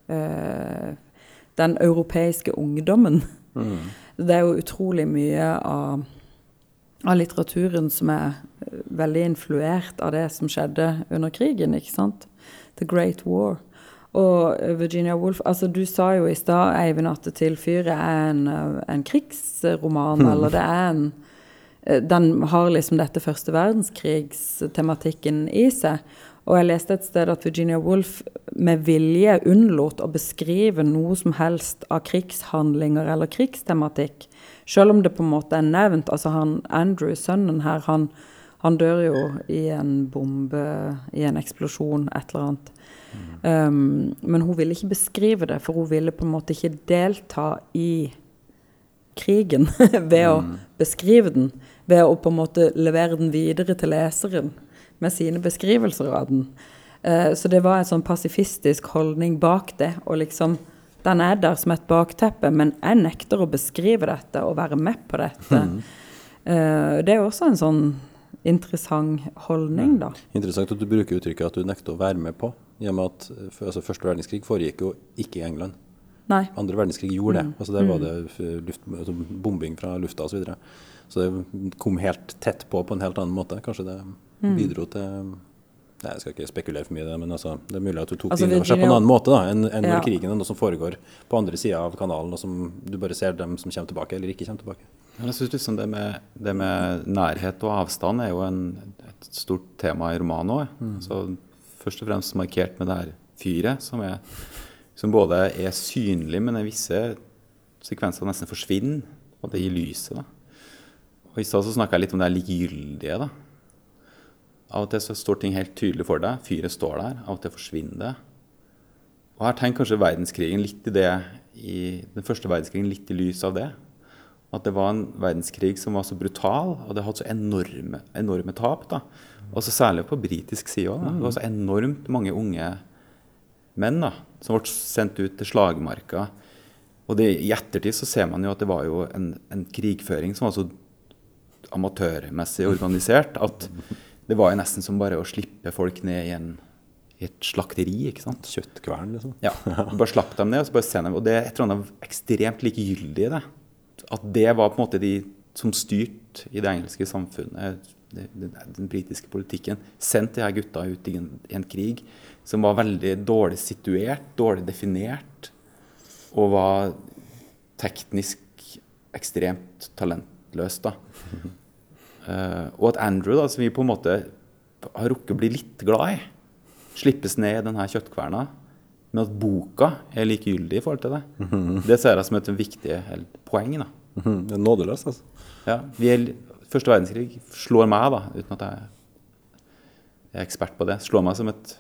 S2: eh, den europeiske ungdommen. Det er jo utrolig mye av, av litteraturen som er eh, veldig influert av det som skjedde under krigen, ikke sant? The Great War. Og Virginia Woolf altså Du sa jo i stad 'Eivind Attetil-fyret' er en, en krigsroman, mm. eller det er en Den har liksom dette første verdenskrigstematikken i seg. Og jeg leste et sted at Virginia Woolf med vilje unnlot å beskrive noe som helst av krigshandlinger eller krigstematikk. Selv om det på en måte er nevnt. Altså han Andrew, sønnen her, han, han dør jo i en bombe, i en eksplosjon, et eller annet. Mm. Um, men hun ville ikke beskrive det, for hun ville på en måte ikke delta i krigen ved å mm. beskrive den. Ved å på en måte levere den videre til leseren med sine beskrivelser av den. Uh, så det var en sånn pasifistisk holdning bak det. og liksom den er der som et bakteppe, men jeg nekter å beskrive dette og være med på dette. Mm. Uh, det er også en sånn interessant holdning, da.
S1: Interessant at du bruker uttrykket at du nekter å være med på. I og med at altså, Første verdenskrig foregikk jo ikke i England.
S2: Nei.
S1: Andre verdenskrig gjorde det. Mm. Altså, der var mm. det luft, altså, bombing fra lufta osv. Så, videre. så det kom helt tett på på en helt annen måte. Kanskje det Mm. bidro til Nei, Jeg skal ikke spekulere for mye i det, men altså, det er mulig at du tok altså, det inn over seg på en annen måte da, enn, enn ja. når krigen er noe som foregår på andre sida av kanalen, og som du bare ser dem som kommer tilbake eller ikke kommer tilbake.
S3: Jeg synes liksom det med, det med nærhet og avstand er jo en, et stort tema i romanen òg. Mm. Så først og fremst markert med det her fyret, som, er, som både er synlig, men i visse sekvenser nesten forsvinner. Og det gir lyset. da. Og I stad snakka jeg litt om det likegyldige. da av og til så står ting helt tydelig for deg. Fyret står der. Av og til forsvinner det. Og her tenker kanskje verdenskrigen litt i det i den første verdenskrigen litt i lys av det. At det var en verdenskrig som var så brutal, og det hadde så enorme, enorme tap. da. Også særlig på britisk side òg. Det var så enormt mange unge menn da, som ble sendt ut til slagmarka. Og det, i ettertid så ser man jo at det var jo en, en krigføring som var så amatørmessig organisert at det var jo nesten som bare å slippe folk ned i, en, i et slakteri. ikke sant?
S1: Kjøttkvern, liksom.
S3: Ja. Bare slapp dem ned, og så bare se dem. Og det er et eller annet ekstremt likegyldig i det. At det var på en måte de som styrte i det engelske samfunnet, den, den britiske politikken, sendte de her gutta ut i en, i en, krig som var veldig dårlig situert, dårlig definert, og var teknisk ekstremt talentløs. da. Uh, og at Andrew, da, som vi på en måte har rukket å bli litt glad i, slippes ned i denne kjøttkverna. Men at boka er likegyldig i forhold til det. Mm -hmm. Det ser jeg som et viktig poeng. da.
S1: Mm -hmm. Det er nådeløst, altså.
S3: Ja, er, Første verdenskrig slår meg, da, uten at jeg er ekspert på det, slår meg som et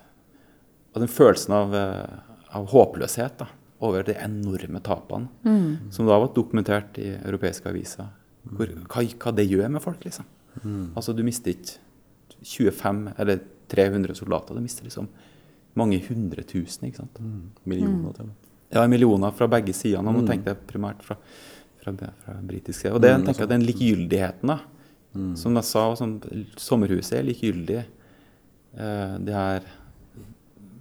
S3: av den følelsen av, eh, av håpløshet da, over de enorme tapene mm. som da var dokumentert i europeiske aviser. Hvor, hva, hva, det gjør med folk, liksom. Mm. Altså, du mister ikke 25 eller 300 soldater, du mister liksom mange hundre tusen. ikke sant?
S1: Mm. Millioner til.
S3: Ja, millioner fra begge sider. Nå mm. tenkte jeg primært fra, fra, fra britisk side. Og det, mm, tenker jeg, den likegyldigheten, da, mm. som jeg sa, som sommerhuset er likegyldig. Eh, de her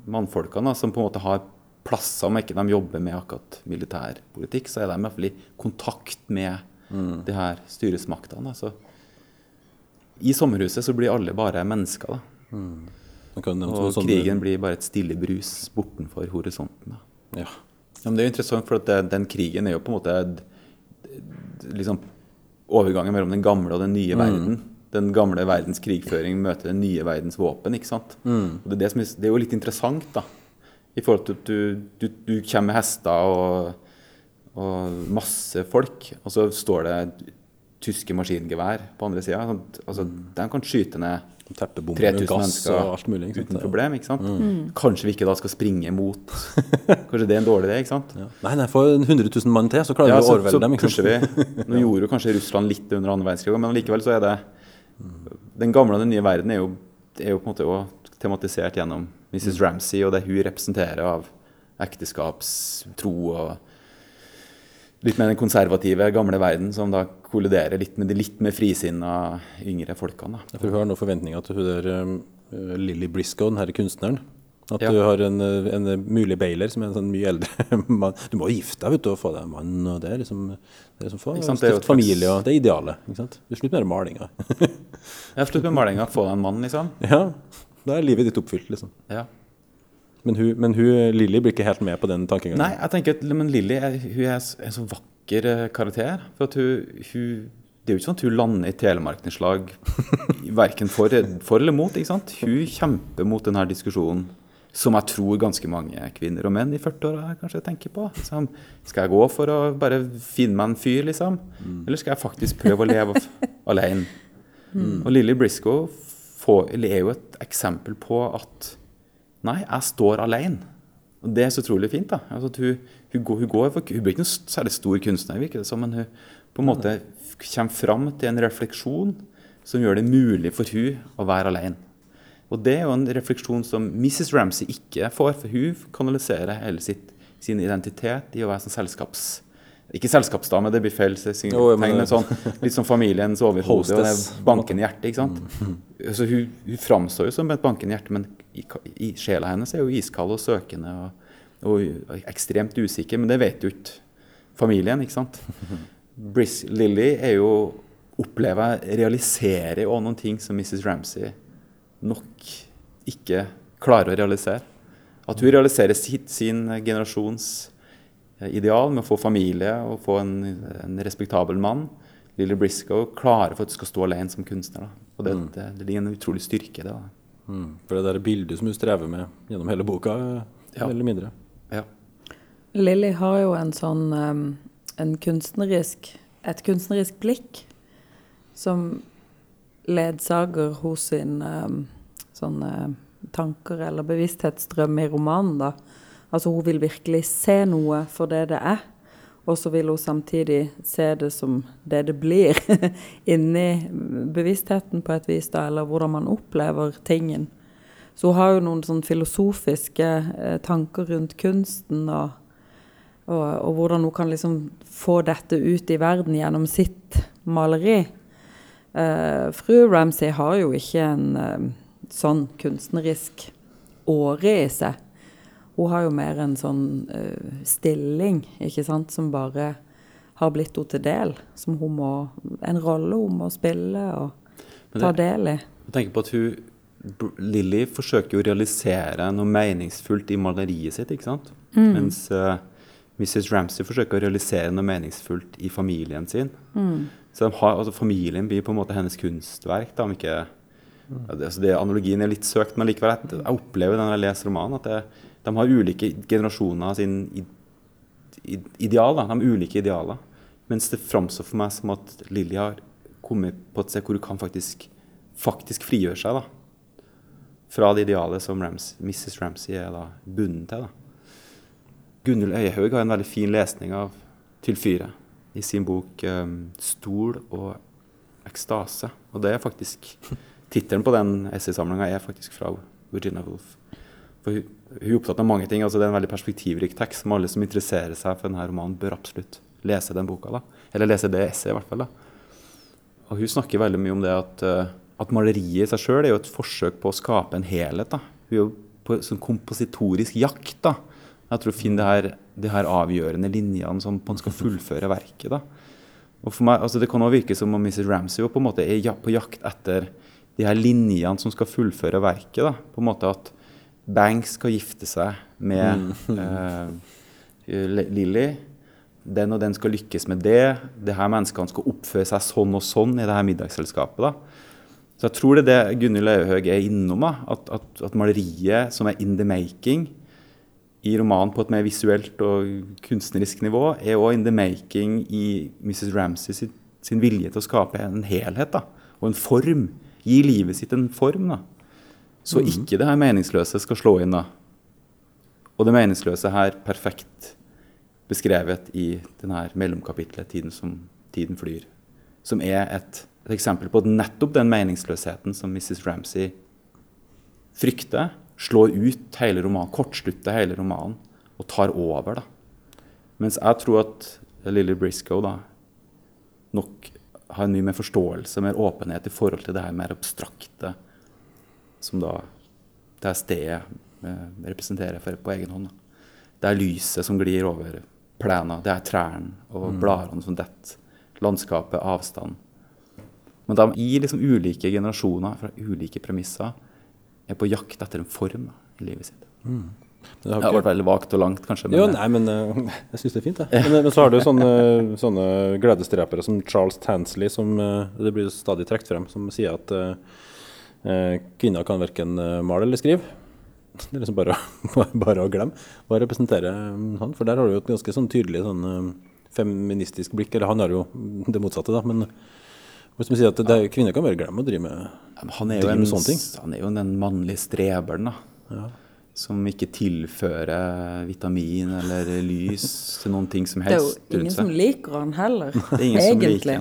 S3: mannfolkene som på en måte har plasser, om ikke de jobber med akkurat militærpolitikk, så er de i hvert fall i kontakt med mm. de her styresmaktene. Altså, I sommerhuset så blir alle bare mennesker. da. Mm. Og sånn krigen blir bare et stille brus bortenfor horisonten.
S1: Ja.
S3: ja. men Det er jo interessant, for det, den krigen er jo på en måte liksom, overgangen mellom den gamle og den nye mm. verden. Den gamle verdens krigføring møter den nye verdens våpen. ikke sant?
S1: Mm.
S3: Det, er det, er, det, er jo litt interessant, da. I forhold til at du, du, du kommer med hester og og masse folk. Og så står det tyske maskingevær på andre sida. Altså, de kan skyte ned 3000 mennesker mulig, uten problem. ikke sant? Mm. Kanskje vi ikke da skal springe mot Kanskje det er en dårlig idé? ikke sant?
S1: Ja. Nei, nei, for 100 000 mann til, så klarer ja, vi å overvelde dem. ikke sant?
S3: Vi, nå gjorde jo kanskje Russland litt under andre verdenskrig, men likevel så er det Den gamle og den nye verden er jo, er jo på en måte også tematisert gjennom Mrs. Ramsey og det hun representerer av ekteskapstro og litt med den konservative, gamle verden som da kolliderer litt med de litt mer frisinna yngre folkene.
S1: Da. For Hun har nå forventninger til hun der um, Lilly Briscoe, den kunstneren. At ja. du har en, en, mulig bailer som er en sånn mye eldre mann. Du må jo gifte deg vet du, og få deg en mann. og Det er liksom, det er liksom for, det er familie og det er idealet. ikke sant? Du slutt med malinga.
S3: ja, slutt med malinga, få deg en mann, liksom.
S1: Ja, da er livet ditt oppfylt, liksom.
S3: Ja.
S1: Men, hun, men hun, Lilly blir ikke helt med på den tankegangen?
S3: Nei, jeg tenker at men Lilly er, hun er en så vakker eh, karakter. For at hun, hun, Det er jo ikke sånn at hun lander i telemarknedslag verken for, for, eller mot. ikke sant? Hun kjemper mot denne diskusjonen som jeg tror ganske mange kvinner og menn i 40-åra kanskje tenker på. Liksom, skal jeg gå for å bare finne meg en fyr, liksom? Mm. Eller skal jeg faktisk prøve å leve alene? Mm. Og Lilly Briscoe er jo et eksempel på at Nei, jeg står alene. Og det er så utrolig fint. da. Altså hun, hun, går, hun, går, hun, blir ikke noen særlig stor kunstner, virker det som, men hun på en måte kommer fram til en refleksjon som gjør det mulig for hun å være alene. Og det er jo en refleksjon som Mrs. Ramsey ikke får, for hun kanaliserer hele sitt, sin identitet i å være sånn selskaps... Ikke selskapsdame, det blir feil. Men sånn, litt som familiens overhode og det bankende hjertet. ikke sant? Mm. Så hun, hun framstår jo som et bankende hjerte, men i, i, sjela hennes er jo iskald og søkende og, og, ekstremt usikker. Men det vet jo ikke familien, ikke sant? Briss Lilly er jo opplever realiserer jo noen ting som Mrs. Ramsay nok ikke klarer å realisere. At hun realiserer sitt, sin generasjons ideal med å få familie og få en, en respektabel mann. Lille Briscoe klarer for at du skal stå alene som kunstner. Da. Og det, mm. det, det, ligger en utrolig styrke i det.
S1: Mm. For det der bildet som hun strever med gjennom hele boka, ja. eller mindre.
S3: Ja.
S2: Lilly har jo en sånn um, en kunstnerisk, et kunstnerisk blikk som ledsager hos sin um, sånne tanker eller bevissthetsdrøm i romanen. da. Altså Hun vil virkelig se noe for det det er, og så vil hun samtidig se det som det det blir inni bevisstheten på et vis, da, eller hvordan man opplever tingen. Så hun har jo noen sånn filosofiske eh, tanker rundt kunsten, og, og, og, hvordan hun kan liksom få dette ut i verden gjennom sitt maleri. Eh, fru Ramsay har jo ikke en eh, sånn kunstnerisk åre i seg. Hun har jo mer en sånn uh, stilling, ikke sant, som bare har blitt henne til del. Som hun må En rolle hun må spille og det, ta del i.
S3: Jeg tenker på at hun Lilly forsøker å realisere noe meningsfullt i maleriet sitt, ikke sant? Mm. Mens Mrs. Ramsay forsøker å realisere noe meningsfullt i familien sin. Mm. Så har, altså, familien blir på en måte hennes kunstverk. Da, om ikke, mm. altså, det, Analogien er litt søkt, men likevel jeg, jeg opplever når jeg leser romanen, at det, de har ulike generasjoner av sin ideal. Da, de har ulike idealer. Mens det framstår for meg som at Lilly har kommet på et sted hvor hun kan faktisk, faktisk frigjøre seg da, fra det idealet som Rams, Mrs. Ramsay er da, bundet til. da. Gunhild Øyehaug har en veldig fin lesning av Tylfyre i sin bok um, 'Stol og ekstase'. Og det er faktisk Tittelen på den essaysamlinga er faktisk fra Virginia Woolf. For hun, hun, er opptatt av mange ting. altså Det er en veldig perspektivrik tekst som alle som interesserer seg for denne romanen, bør absolutt lese den boka. da. Eller lese det essayet, i hvert fall. da. Og Hun snakker veldig mye om det at, uh, at maleriet i seg sjøl er jo et forsøk på å skape en helhet. da. Hun er jo på sånn kompositorisk jakt. da. Jeg tror å finne det her de her avgjørende linjene som man skal fullføre verket. da. Og for meg, altså Det kan også virke som om Mrs. Ramsay på en måte er på jakt etter de her linjene som skal fullføre verket. da. På en måte At Banks skal gifte seg med mm. eh, Lilly. Den og den skal lykkes med det. Det her menneskene skal oppføre seg sånn og sånn i det her middagsselskapet. da. Så jeg tror det er det Gunhild Auhaug er innom. da, at, at, at maleriet som er in the making, i romanen på et mer visuelt og kunstnerisk nivå, er òg in the making i Mrs. Ramsey sin, sin, vilje til å skape en helhet da, og en form. Gi livet sitt en form. da. Så mm. ikke det her meningsløse skal slå inn. da. Og det meningsløse her perfekt beskrevet i denne mellomkapitlet 'Tiden som tiden flyr', som er et, et eksempel på nettopp den meningsløsheten som Mrs. Ramsay frykter slår ut hele romanen, kortslutter hele romanen og tar over. da. Mens jeg tror at Lilly Briscoe da, nok har en mye mer forståelse, mer åpenhet i forhold til det her mer abstrakte som da det er stedet representerer for på egen hånd. Det er lyset som glir over plena, det er trærne og mm. bladene som detter, landskapet, avstand. Men de, i liksom ulike generasjoner, fra ulike premisser, er på jakt etter en form i livet sitt. Mm.
S1: Det har
S3: Det har vært veldig vagt og langt, kanskje.
S1: Jo, nei, men uh, jeg syns det er fint, jeg. Men, men så har du sånne, sånne gledesdrepere som Charles Tansley, som uh, det blir stadig trukket frem, som sier at eh, kvinner kan verken eh, male eller skrive. Det er liksom bare, bare å glemme. Hva representerer eh, han? For der har du jo et ganske sånn tydelig sånn eh, feministisk blikk. Eller han har jo det motsatte, da. Men hvis man sier at det, kvinner kan bare glemme å drive med
S3: Ja, han er jo en,
S1: sånne ting.
S3: han er jo den mannlige streberen, da. Som ikke tilfører vitamin eller lys til noen ting som helst
S2: Det er jo ingen som liker han heller,
S3: er ingen som
S2: egentlig.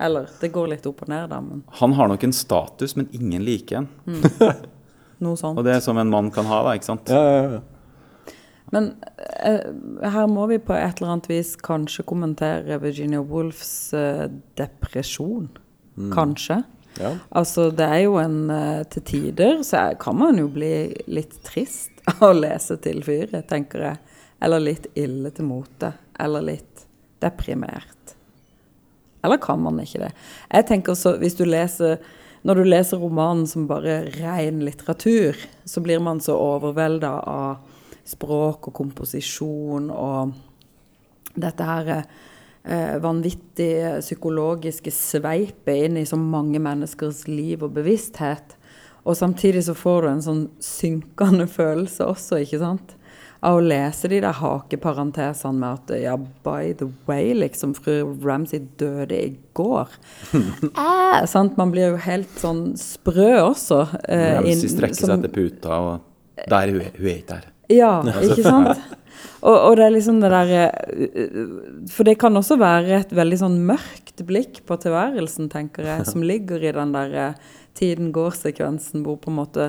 S2: Eller det går litt opp og ned, da, men
S3: Han har nok en status, men ingen liker han.
S2: noe sånt.
S3: Og det er som en mann kan ha, da, ikke sant?
S1: Ja, ja, ja.
S2: Men eh, her må vi på et eller annet vis kanskje kommentere Virginia Woolfs eh, depresjon. Kanskje.
S1: ja.
S2: Altså, det er jo en eh, Til tider så er, kan man jo bli litt trist av å lese til fyret, tenker jeg. Eller litt ille til motet. Eller litt deprimert. Eller kan man ikke det? Jeg tenker så, hvis du leser Når du leser romanen som bare ren litteratur, så blir man så overvelda av språk og komposisjon og dette her eh, vanvittige psykologiske sveipet inn i så mange menneskers liv og bevissthet. Og samtidig så får du en sånn synkende følelse også, ikke sant? Av å lese de der hakeparentesene med at ja, by the way, liksom, fru Ramsay døde i går. eh, sant? Man blir jo helt sånn sprø også. eh,
S3: Ramsay strekker seg etter puta, og der hun er hun er ikke der.
S2: ja, ikke sant? Og, og det er liksom det derre For det kan også være et veldig sånn mørkt blikk på tilværelsen, tenker jeg, som ligger i den derre tiden går-sekvensen hvor på en måte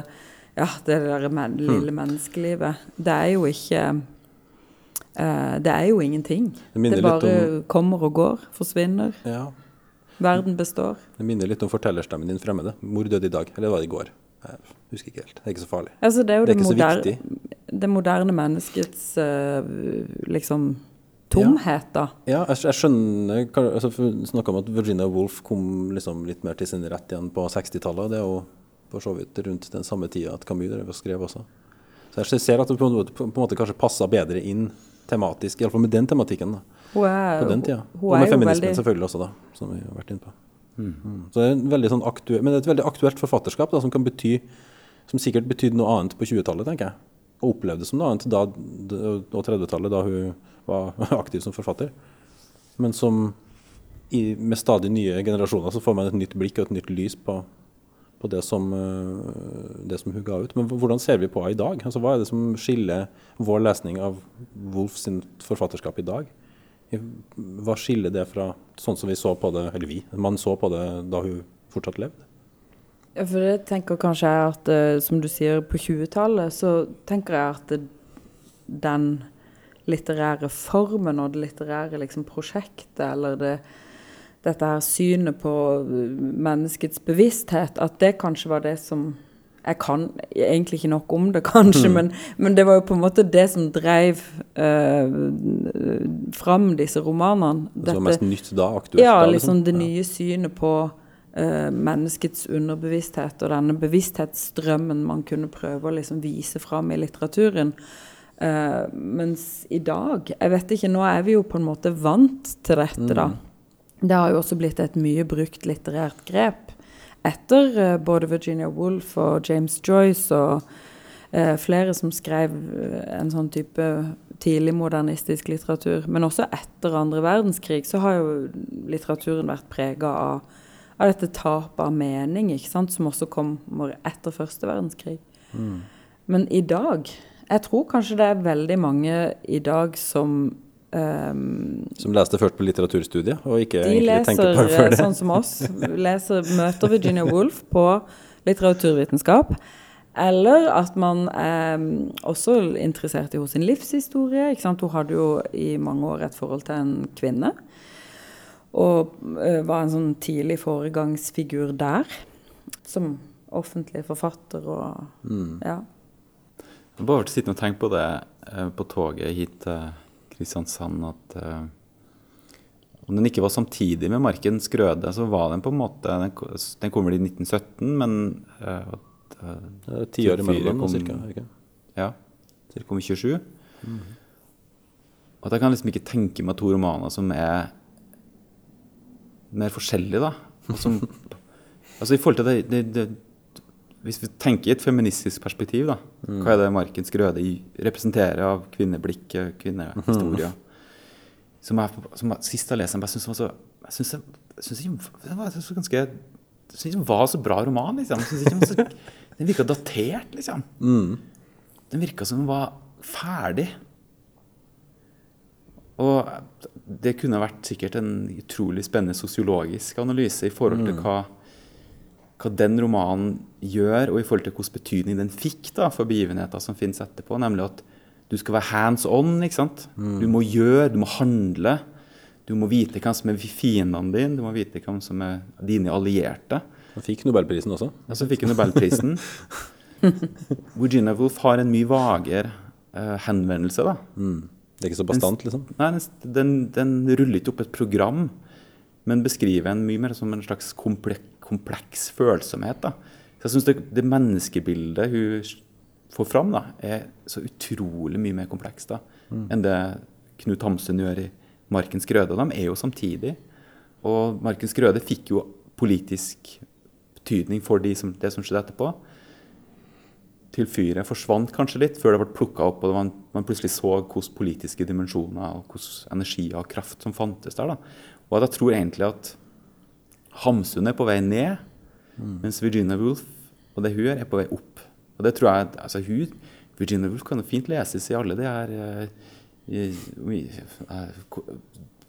S2: Ja, det der men, lille menneskelivet. Det er jo ikke uh, Det er jo ingenting.
S1: Det
S2: Det
S1: bare
S2: bare kommer og går, forsvinner.
S1: ja.
S2: Verden består.
S1: Det minner litt om fortellerstemmen din fremmede. Mor døde i dag, eller var det i går? Jeg husker ikke helt. Det er ikke så farlig.
S2: Altså, det er jo
S1: Det
S2: det,
S1: er så viktig.
S2: det moderne menneskets uh, liksom tomhet, da.
S1: Ja, jeg, jeg skjønner altså, Snakka om at Virginia Woolf kom liksom litt mer til sin rett igjen på 60-tallet. Det er jo for så vidt rundt den samme tida at Camus drev og skrev også. Så jeg ser at det på en måte, på en måte kanskje passa bedre inn tematisk, iallfall med den tematikken. da,
S2: Hun er,
S1: På den tida.
S2: hun
S1: Og med feminismen
S2: veldig
S1: selvfølgelig også, da, som vi har vært inne på. Mm. Så det er en veldig sånn aktuell, men det er et veldig aktuelt forfatterskap da, som kan bety som sikkert betydde noe annet på 20-tallet, tenker jeg. Og opplevdes som noe annet da, og 30-tallet, da hun var aktiv som forfatter. Men som i, med stadig nye generasjoner så får man et nytt blikk og et nytt lys på, på det, som, øh, det som hun ga ut. Men hvordan ser vi på henne i dag? Altså, hva er det som skiller vår lesning av Wolf sin forfatterskap i dag? Hva skiller det fra sånn som vi så på det, eller vi, man så på det da hun fortsatt levde?
S2: Ja, For det tenker kanskje jeg at, eh, som du sier, på 20-tallet, så tenker jeg at den litterære formen og det litterære liksom, prosjektet, eller det, dette her synet på eh, menneskets bevissthet, at det kanskje var det som Jeg kan egentlig ikke nok om det, kanskje, men, men det var jo på en måte det som drev eh, fram disse romanene.
S1: Det som var mest nytt da? Aktuelt
S2: Ja,
S1: da?
S2: liksom det nye synet på eh, menneskets underbevissthet og denne bevissthetsstrømmen man kunne prøve å liksom vise fram i litteraturen. Uh, mens i dag Jeg vet ikke, nå er vi jo på en måte vant til dette, da. Det har jo også blitt et mye brukt litterært grep. Etter eh, både Virginia Woolf og James Joyce og eh, flere som skrev eh, en sånn type tidlig modernistisk litteratur. Men også etter andre verdenskrig så har jo litteraturen vært prega av, av dette tapet av mening, ikke sant? som også kommer etter første verdenskrig. Men i dag Jeg tror kanskje det er veldig mange i dag som ehm,
S1: Som leste først på litteraturstudiet, og ikke
S2: de
S1: egentlig tenkte
S2: leser
S1: på det før
S2: eh,
S1: det.
S2: sånn som oss. Leser, møter Virginia Woolf på litteraturvitenskap. Eller at man er mm, også interessert i hennes livshistorie. Ikke sant? Hun hadde jo i mange år et forhold til en kvinne. Og eh, var en sånn tidlig foregangsfigur der. Som offentlig forfatter og
S1: Mm.
S2: ja.
S3: Jeg har bare vært sittende og tenkt på det eh, på toget hit til Kristiansand at eh, om den ikke var samtidig med Marken Skrøde, så var den på en måte Den, den kom vel i 1917, men uh, eh,
S1: Det er Ti år imellom, cirka. Ikke?
S3: Ja. Cirka om kom i 27. Og at jeg kan liksom ikke tenke meg to romaner som er mer forskjellige, da. Som, altså i forhold til det, det, det Hvis vi tenker i et feministisk perspektiv, da. Hva er det Marken Skrøde representerer av kvinneblikk, og kvinnehistorie? Som jeg, som jeg sist jeg leste den, var så Jeg syns det- jeg syns den var så ganske jeg syns den var så bra roman, liksom. Jeg ikke den, var så, den virka datert, liksom. Den virka som den var ferdig. Og det kunne vært sikkert en utrolig spennende sosiologisk analyse i forhold til hva, hva den romanen gjør, og i forhold til hvilken betydning den fikk da, for begivenheter som finnes etterpå. Nemlig at du skal være hands on. ikke sant? Du må gjøre, du må handle. Du må vite hvem som er fiendene dine, du må vite hvem som er dine allierte.
S1: Han fikk Nobelprisen også.
S3: Ja, så fikk han Nobelprisen. Virginia Woolf har en mye vagere uh, henvendelse. da.
S1: Det er ikke så bastant, liksom.
S3: Nei, den, den, den ruller ikke opp et program, men beskriver en mye mer som en slags kompleks, kompleks følsomhet. da. Så jeg syns det, det menneskebildet hun får fram, da, er så utrolig mye mer komplekst da, enn det Knut Hamsun gjør i 'Markens grøde'. De er jo samtidig. Og 'Markens grøde' fikk jo politisk betydning for de som, det som skjedde etterpå. Til fyret forsvant kanskje litt før det ble plukka opp og man, man plutselig så hvilke politiske dimensjoner og hvilke energi og kraft som fantes der. da. Og jeg tror egentlig at Hamsun er på vei ned, mens Virginia Woolf og det hun gjør, er på vei opp. Og det tror jeg, altså hun, Virginia Woolf kan jo fint leses i alle de her uh,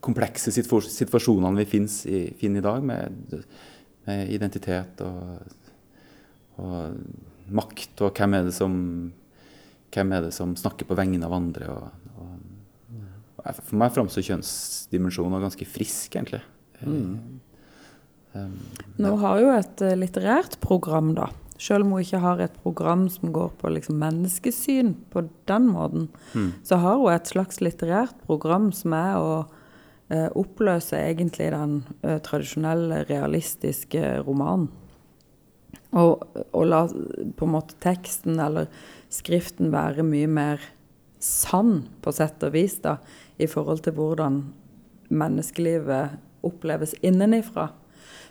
S3: komplekse situasjonene vi finnes i, finner i dag, med, med identitet og, og makt, og hvem er det som er det som snakker på vegne av andre. Og, og, for meg framstår kjønnsdimensjonen ganske frisk, egentlig.
S2: Nå har jo et eh, litterært program, da. Selv om hun ikke har et program som går på liksom menneskesyn på den måten, så har hun et slags litterært program som er å eh, oppløse egentlig den eh, tradisjonelle, realistiske romanen. Og, og la på en måte teksten eller skriften være mye mer sann, på sett og vis, da, i forhold til hvordan menneskelivet oppleves innenifra.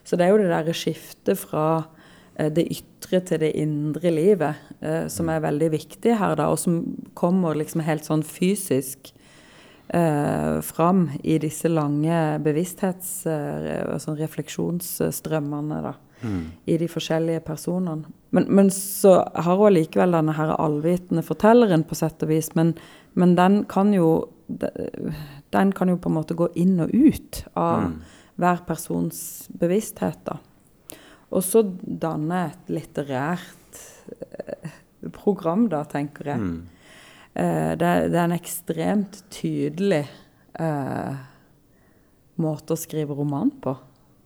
S2: Så det er jo det derre skiftet fra eh, det ytre til det indre livet eh, som er veldig viktig her, da, og som kommer liksom helt sånn fysisk eh, fram i disse lange bevissthets- altså refleksjonsstrømmene, da. I de forskjellige personene. Men, men så har hun allikevel denne her allvitende fortelleren, på sett og vis. Men, men den kan jo Den kan jo på en måte gå inn og ut av hver persons bevissthet, da. Og så danne et litterært eh, program, da, tenker jeg. Eh, det, er- det er en ekstremt tydelig eh, måte å skrive roman på,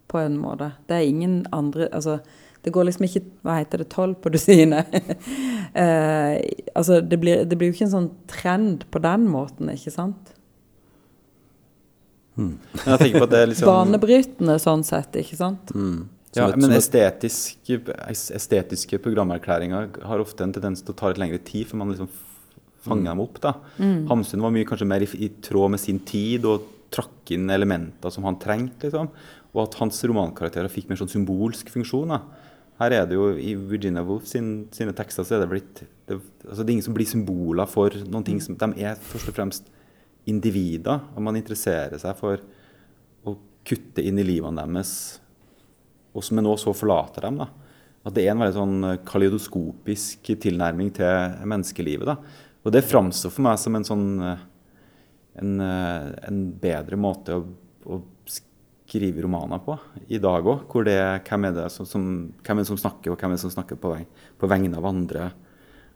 S2: på en måte. Det er ingen andre Altså, det går liksom ikke Hva heter det? Tolv på dusinet? eh, altså, det blir, det blir jo ikke en sånn trend på den måten, ikke sant?
S3: Men jeg tenker på at det er liksom
S2: Banebrytende sånn sett, ikke sant?
S3: Ja, men estetiske, estetiske programerklæringer har ofte en tendens til å ta litt lengre tid før man liksom fanger dem opp. da. Hamsun var mye kanskje mer i, i tråd med sin tid og trakk inn elementer som han trengte. liksom. Og at hans romankarakterer fikk mer sånn symbolsk funksjon. da. Her er det jo i Virginia Woolf sin, sine tekster så er det blitt det, altså det er ingen som blir symboler for noen ting som De er først og fremst individer, og man interesserer seg for å kutte inn i livene deres og som nå så forlater dem. da. At det er en veldig sånn eh, kaleidoskopisk tilnærming til menneskelivet. da. Og det framstår for meg som en sånn eh, en, eh, en bedre måte å, å skrive romaner på i dag òg. Hvor det hvem er det som, som, hvem er det som snakker, og hvem er det som snakker på, veg, på vegne av andre.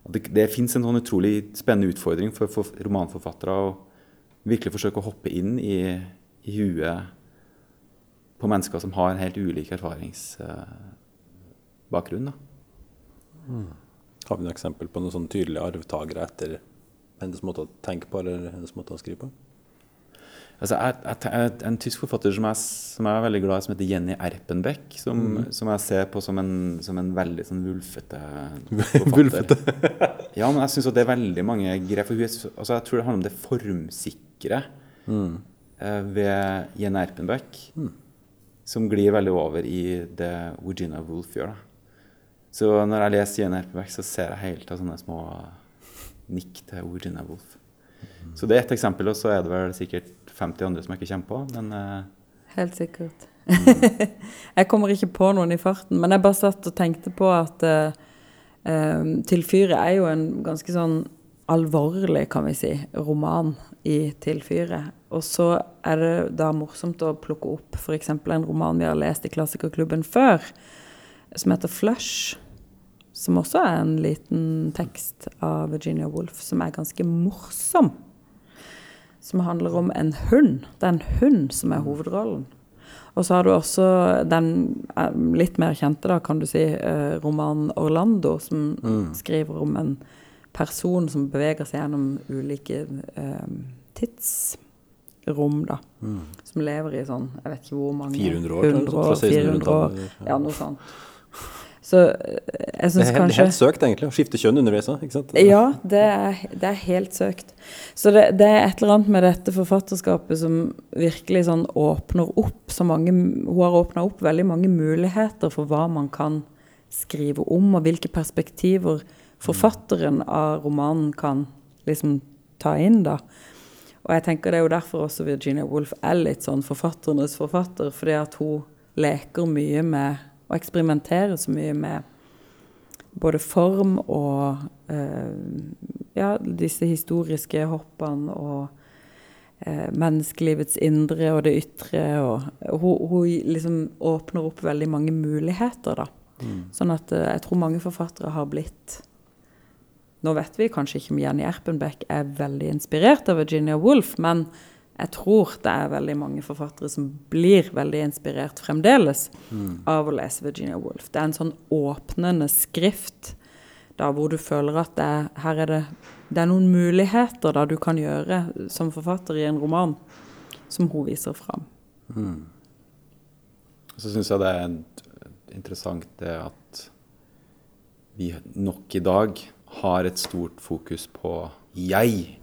S3: Det det fins en sånn utrolig spennende utfordring for, for romanforfattere å virkelig forsøke å hoppe inn i, i huet på mennesker som har en helt ulik erfaringsbakgrunn. Mm.
S1: Har vi noe eksempel på noen sånn tydelige arvtakere etter hennes måte å tenke på eller hennes måte å skrive på?
S3: Altså, jeg, jeg, en tysk forfatter som jeg, som jeg er veldig glad i, som heter Jenny Erpenbeck, som, som jeg ser på som en, som en veldig sånn vulfete forfatter. ja, men jeg syns det er veldig mange greier. For hun, altså, jeg tror det handler om det formsikre eh, ved Jenny Erpenbeck, som glir veldig over i det Virginia Woolf gjør. da. Så når jeg leser Jenny Erpenbeck, så ser jeg hele av sånne små nikk til Virginia Woolf. Så det er ett eksempel, og så er det vel sikkert 50 andre som jeg ikke kommer på. Men eh,
S2: Helt sikkert. jeg kommer ikke på noen i farten, men jeg bare satt og tenkte på at uh, Til fyret er jo en ganske sånn alvorlig, kan vi si, roman i Til fyret. Og så er det da morsomt å plukke opp f.eks. en roman vi har lest i Klassikerklubben før, som heter 'Flush'. Som også er en liten tekst av Virginia Woolf, som er ganske morsom som handler om en hund. Det er en hund som er hovedrollen. Og så har du også den eh, litt mer kjente, da, kan du si, eh, romanen 'Orlando', som skriver om en person som beveger seg gjennom ulike eh, tidsrom, da. Som lever i sånn, jeg vet ikke hvor mange
S1: 400 år,
S2: 100 år, 400 år. Ja, noe sånt. Så eh, jeg
S1: Det
S2: syns
S1: er helt,
S2: kanskje
S1: helt søkt, egentlig, å skifte kjønn underveis òg, ikke sant?
S2: ja, det er, det er helt søkt. Så det, det er et eller annet med dette forfatterskapet som virkelig sånn åpner opp så mange Hun har åpna opp veldig mange muligheter for hva man kan skrive om, og hvilke perspektiver forfatteren av romanen kan liksom ta inn, da. Og jeg tenker det er jo derfor også Virginia Woolf er litt sånn forfatternes forfatter, fordi at hun leker mye med og eksperimenterer så mye med både form og eh, ja, disse historiske hoppene og eh, menneskelivets indre og det ytre. Og hun, hun liksom åpner opp veldig mange muligheter, da. Sånn at eh, jeg tror mange forfattere har blitt Nå vet vi kanskje ikke om Jenny Erpenbeck er veldig inspirert av Virginia Woolf, men jeg tror det er veldig mange forfattere som blir veldig inspirert fremdeles av å lese Virginia Woolf. Det er en sånn åpnende skrift da hvor du føler at det er, her er det, det er noen muligheter da du kan gjøre som forfatter i en roman, som hun viser fram.
S3: så syns jeg det er interessant det at vi nok i dag har et stort fokus på jeg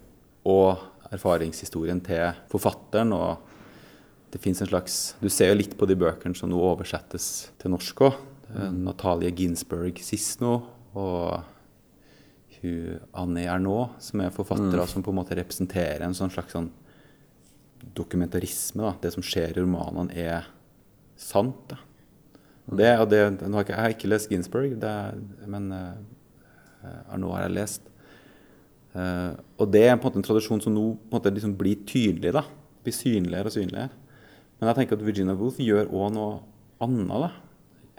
S3: og erfaringshistorien til forfatteren. og det en slags, Du ser jo litt på de bøkene som nå oversettes til norsk òg. Natalie Ginsberg sist nå, og hun Annie Ernaux, som er forfattere som på en måte representerer en sånn slags sånn dokumentarisme. da, Det som skjer i romanene, er sant. da. Og Det, og det, jeg, har ikke lest Ginsberg, det, men uh, Arnault har jeg lest. Eh, og det er på en måte en tradisjon som nå på en måte liksom blir tydelig. da, Blir synligere og synligere. Men jeg tenker at Virginia Woolf gjør òg noe annet. da.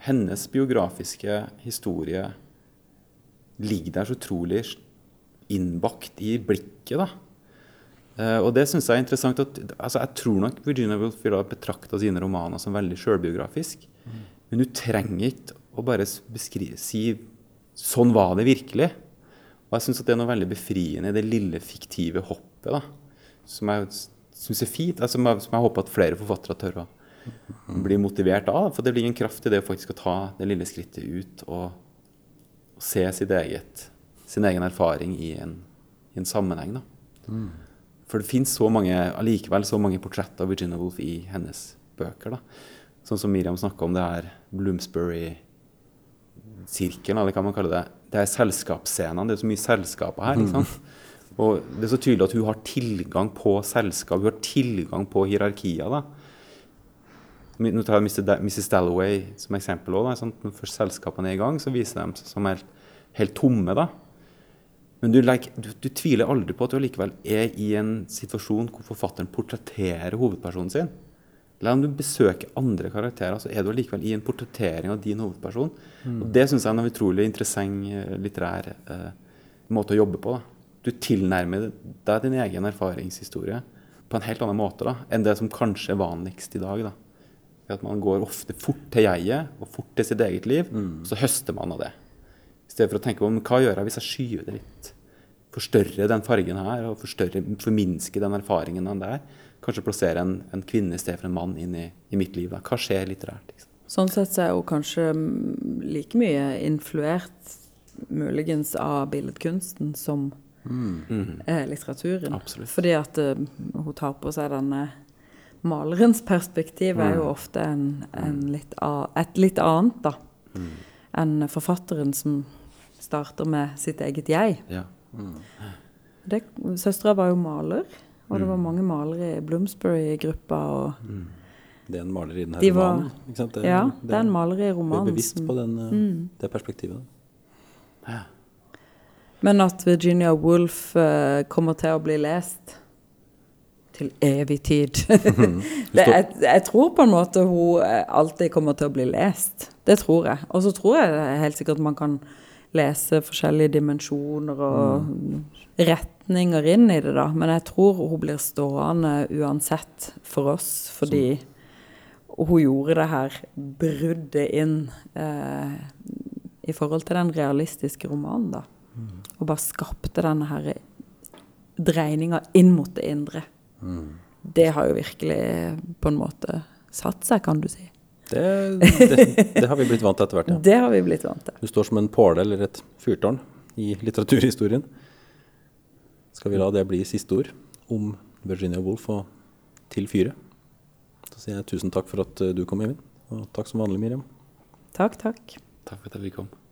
S3: Hennes biografiske historie ligger der så utrolig innbakt i blikket. da. Uh, og det syns jeg er interessant. At, altså jeg tror nok Virginia Woolf vil ha betrakta sine romaner som veldig sjølbiografisk. Men hun trenger ikke å bare beskrive, si 'sånn var det virkelig'. Og jeg syns det er noe veldig befriende i det lille fiktive hoppet. da, Som jeg syns er fint. Altså, som, jeg, som jeg håper at flere forfattere tør å bli motivert av. For det blir en kraft i det å faktisk ta det lille skrittet ut og, og se sitt eget, sin egen erfaring i en, i en sammenheng. da. For det finnes så allikevel så mange portretter av Virginia Woolf i hennes bøker. da. Sånn som Miriam snakka om det her Bloomsbury-sirkelen, eller hva man kaller det. Det er selskapsscenene. Det er så mye selskaper her. ikke sant? Og det er så tydelig at hun har tilgang på selskap, hun har tilgang på hierarkier. da. Nå tar jeg Mrs. Dalloway som eksempel òg. Når først selskapene er i gang, så viser de seg som helt, helt tomme. da. Men du, legger- du, du tviler aldri på at du allikevel er i en situasjon hvor forfatteren portretterer hovedpersonen sin. Eller om du besøker andre karakterer, så er du allikevel i en portrettering av din hovedperson. Og Det syns jeg er en utrolig interessant eh, litterær eh, måte å jobbe på. da. Du tilnærmer deg din egen erfaringshistorie på en helt annen måte da, enn det som kanskje er vanligst i dag. da. At Man går ofte fort til jeget og fort til sitt eget liv, og så høster man av det. I stedet for å tenke på hva gjør jeg hvis jeg skyver det litt? Forstørre den fargen her og forstørre, forminske den erfaringen den der. Kanskje plassere en, en kvinne i stedet for en mann inn i, i mitt liv. Da. Hva skjer litterært? Liksom?
S2: Sånn sett så er hun kanskje mm, like mye influert muligens av billedkunsten som eh, litteraturen.
S3: Absolutt.
S2: Fordi at uh, hun tar på seg denne Malerens perspektiv er jo ofte en, en litt a, et litt annet, da. Enn forfatteren som starter med sitt eget jeg.
S3: Ja.
S2: Det- Søstera var jo maler, og det var mange malere i Bloomsbury-gruppa. Mm.
S1: Det er en maler i denne
S2: De var-
S1: romanen. Ikke sant?
S2: Ja, det er en maler i romanen.
S1: Du er bevisst på den, mm. det perspektivet.
S2: Men at Virginia Woolf uh, kommer til å bli lest til evig tid det, jeg, jeg tror på en måte hun eh, alltid kommer til å bli lest. Det tror jeg. Og så tror jeg helt sikkert man kan lese forskjellige dimensjoner og retninger inn i det, da. Men jeg tror hun blir stående uansett for oss, fordi hun gjorde det her bruddet inn eh, i forhold til den realistiske romanen, da. Og bare skapte denne her dreininga inn mot det indre. Det har jo virkelig på en måte satt seg, kan du si.
S1: Det, det, det har vi blitt vant til etter hvert. Ja.
S2: Det har vi blitt vant til.
S1: Du står som en påle eller et fyrtårn i litteraturhistorien. Skal vi la det bli siste ord om Virginia Woolf og Til fyret? Så sier jeg tusen takk for at eh, du kom, Evin. Og takk som vanlig, Miriam.
S2: Takk, takk.
S3: Takk for at jeg fikk komme.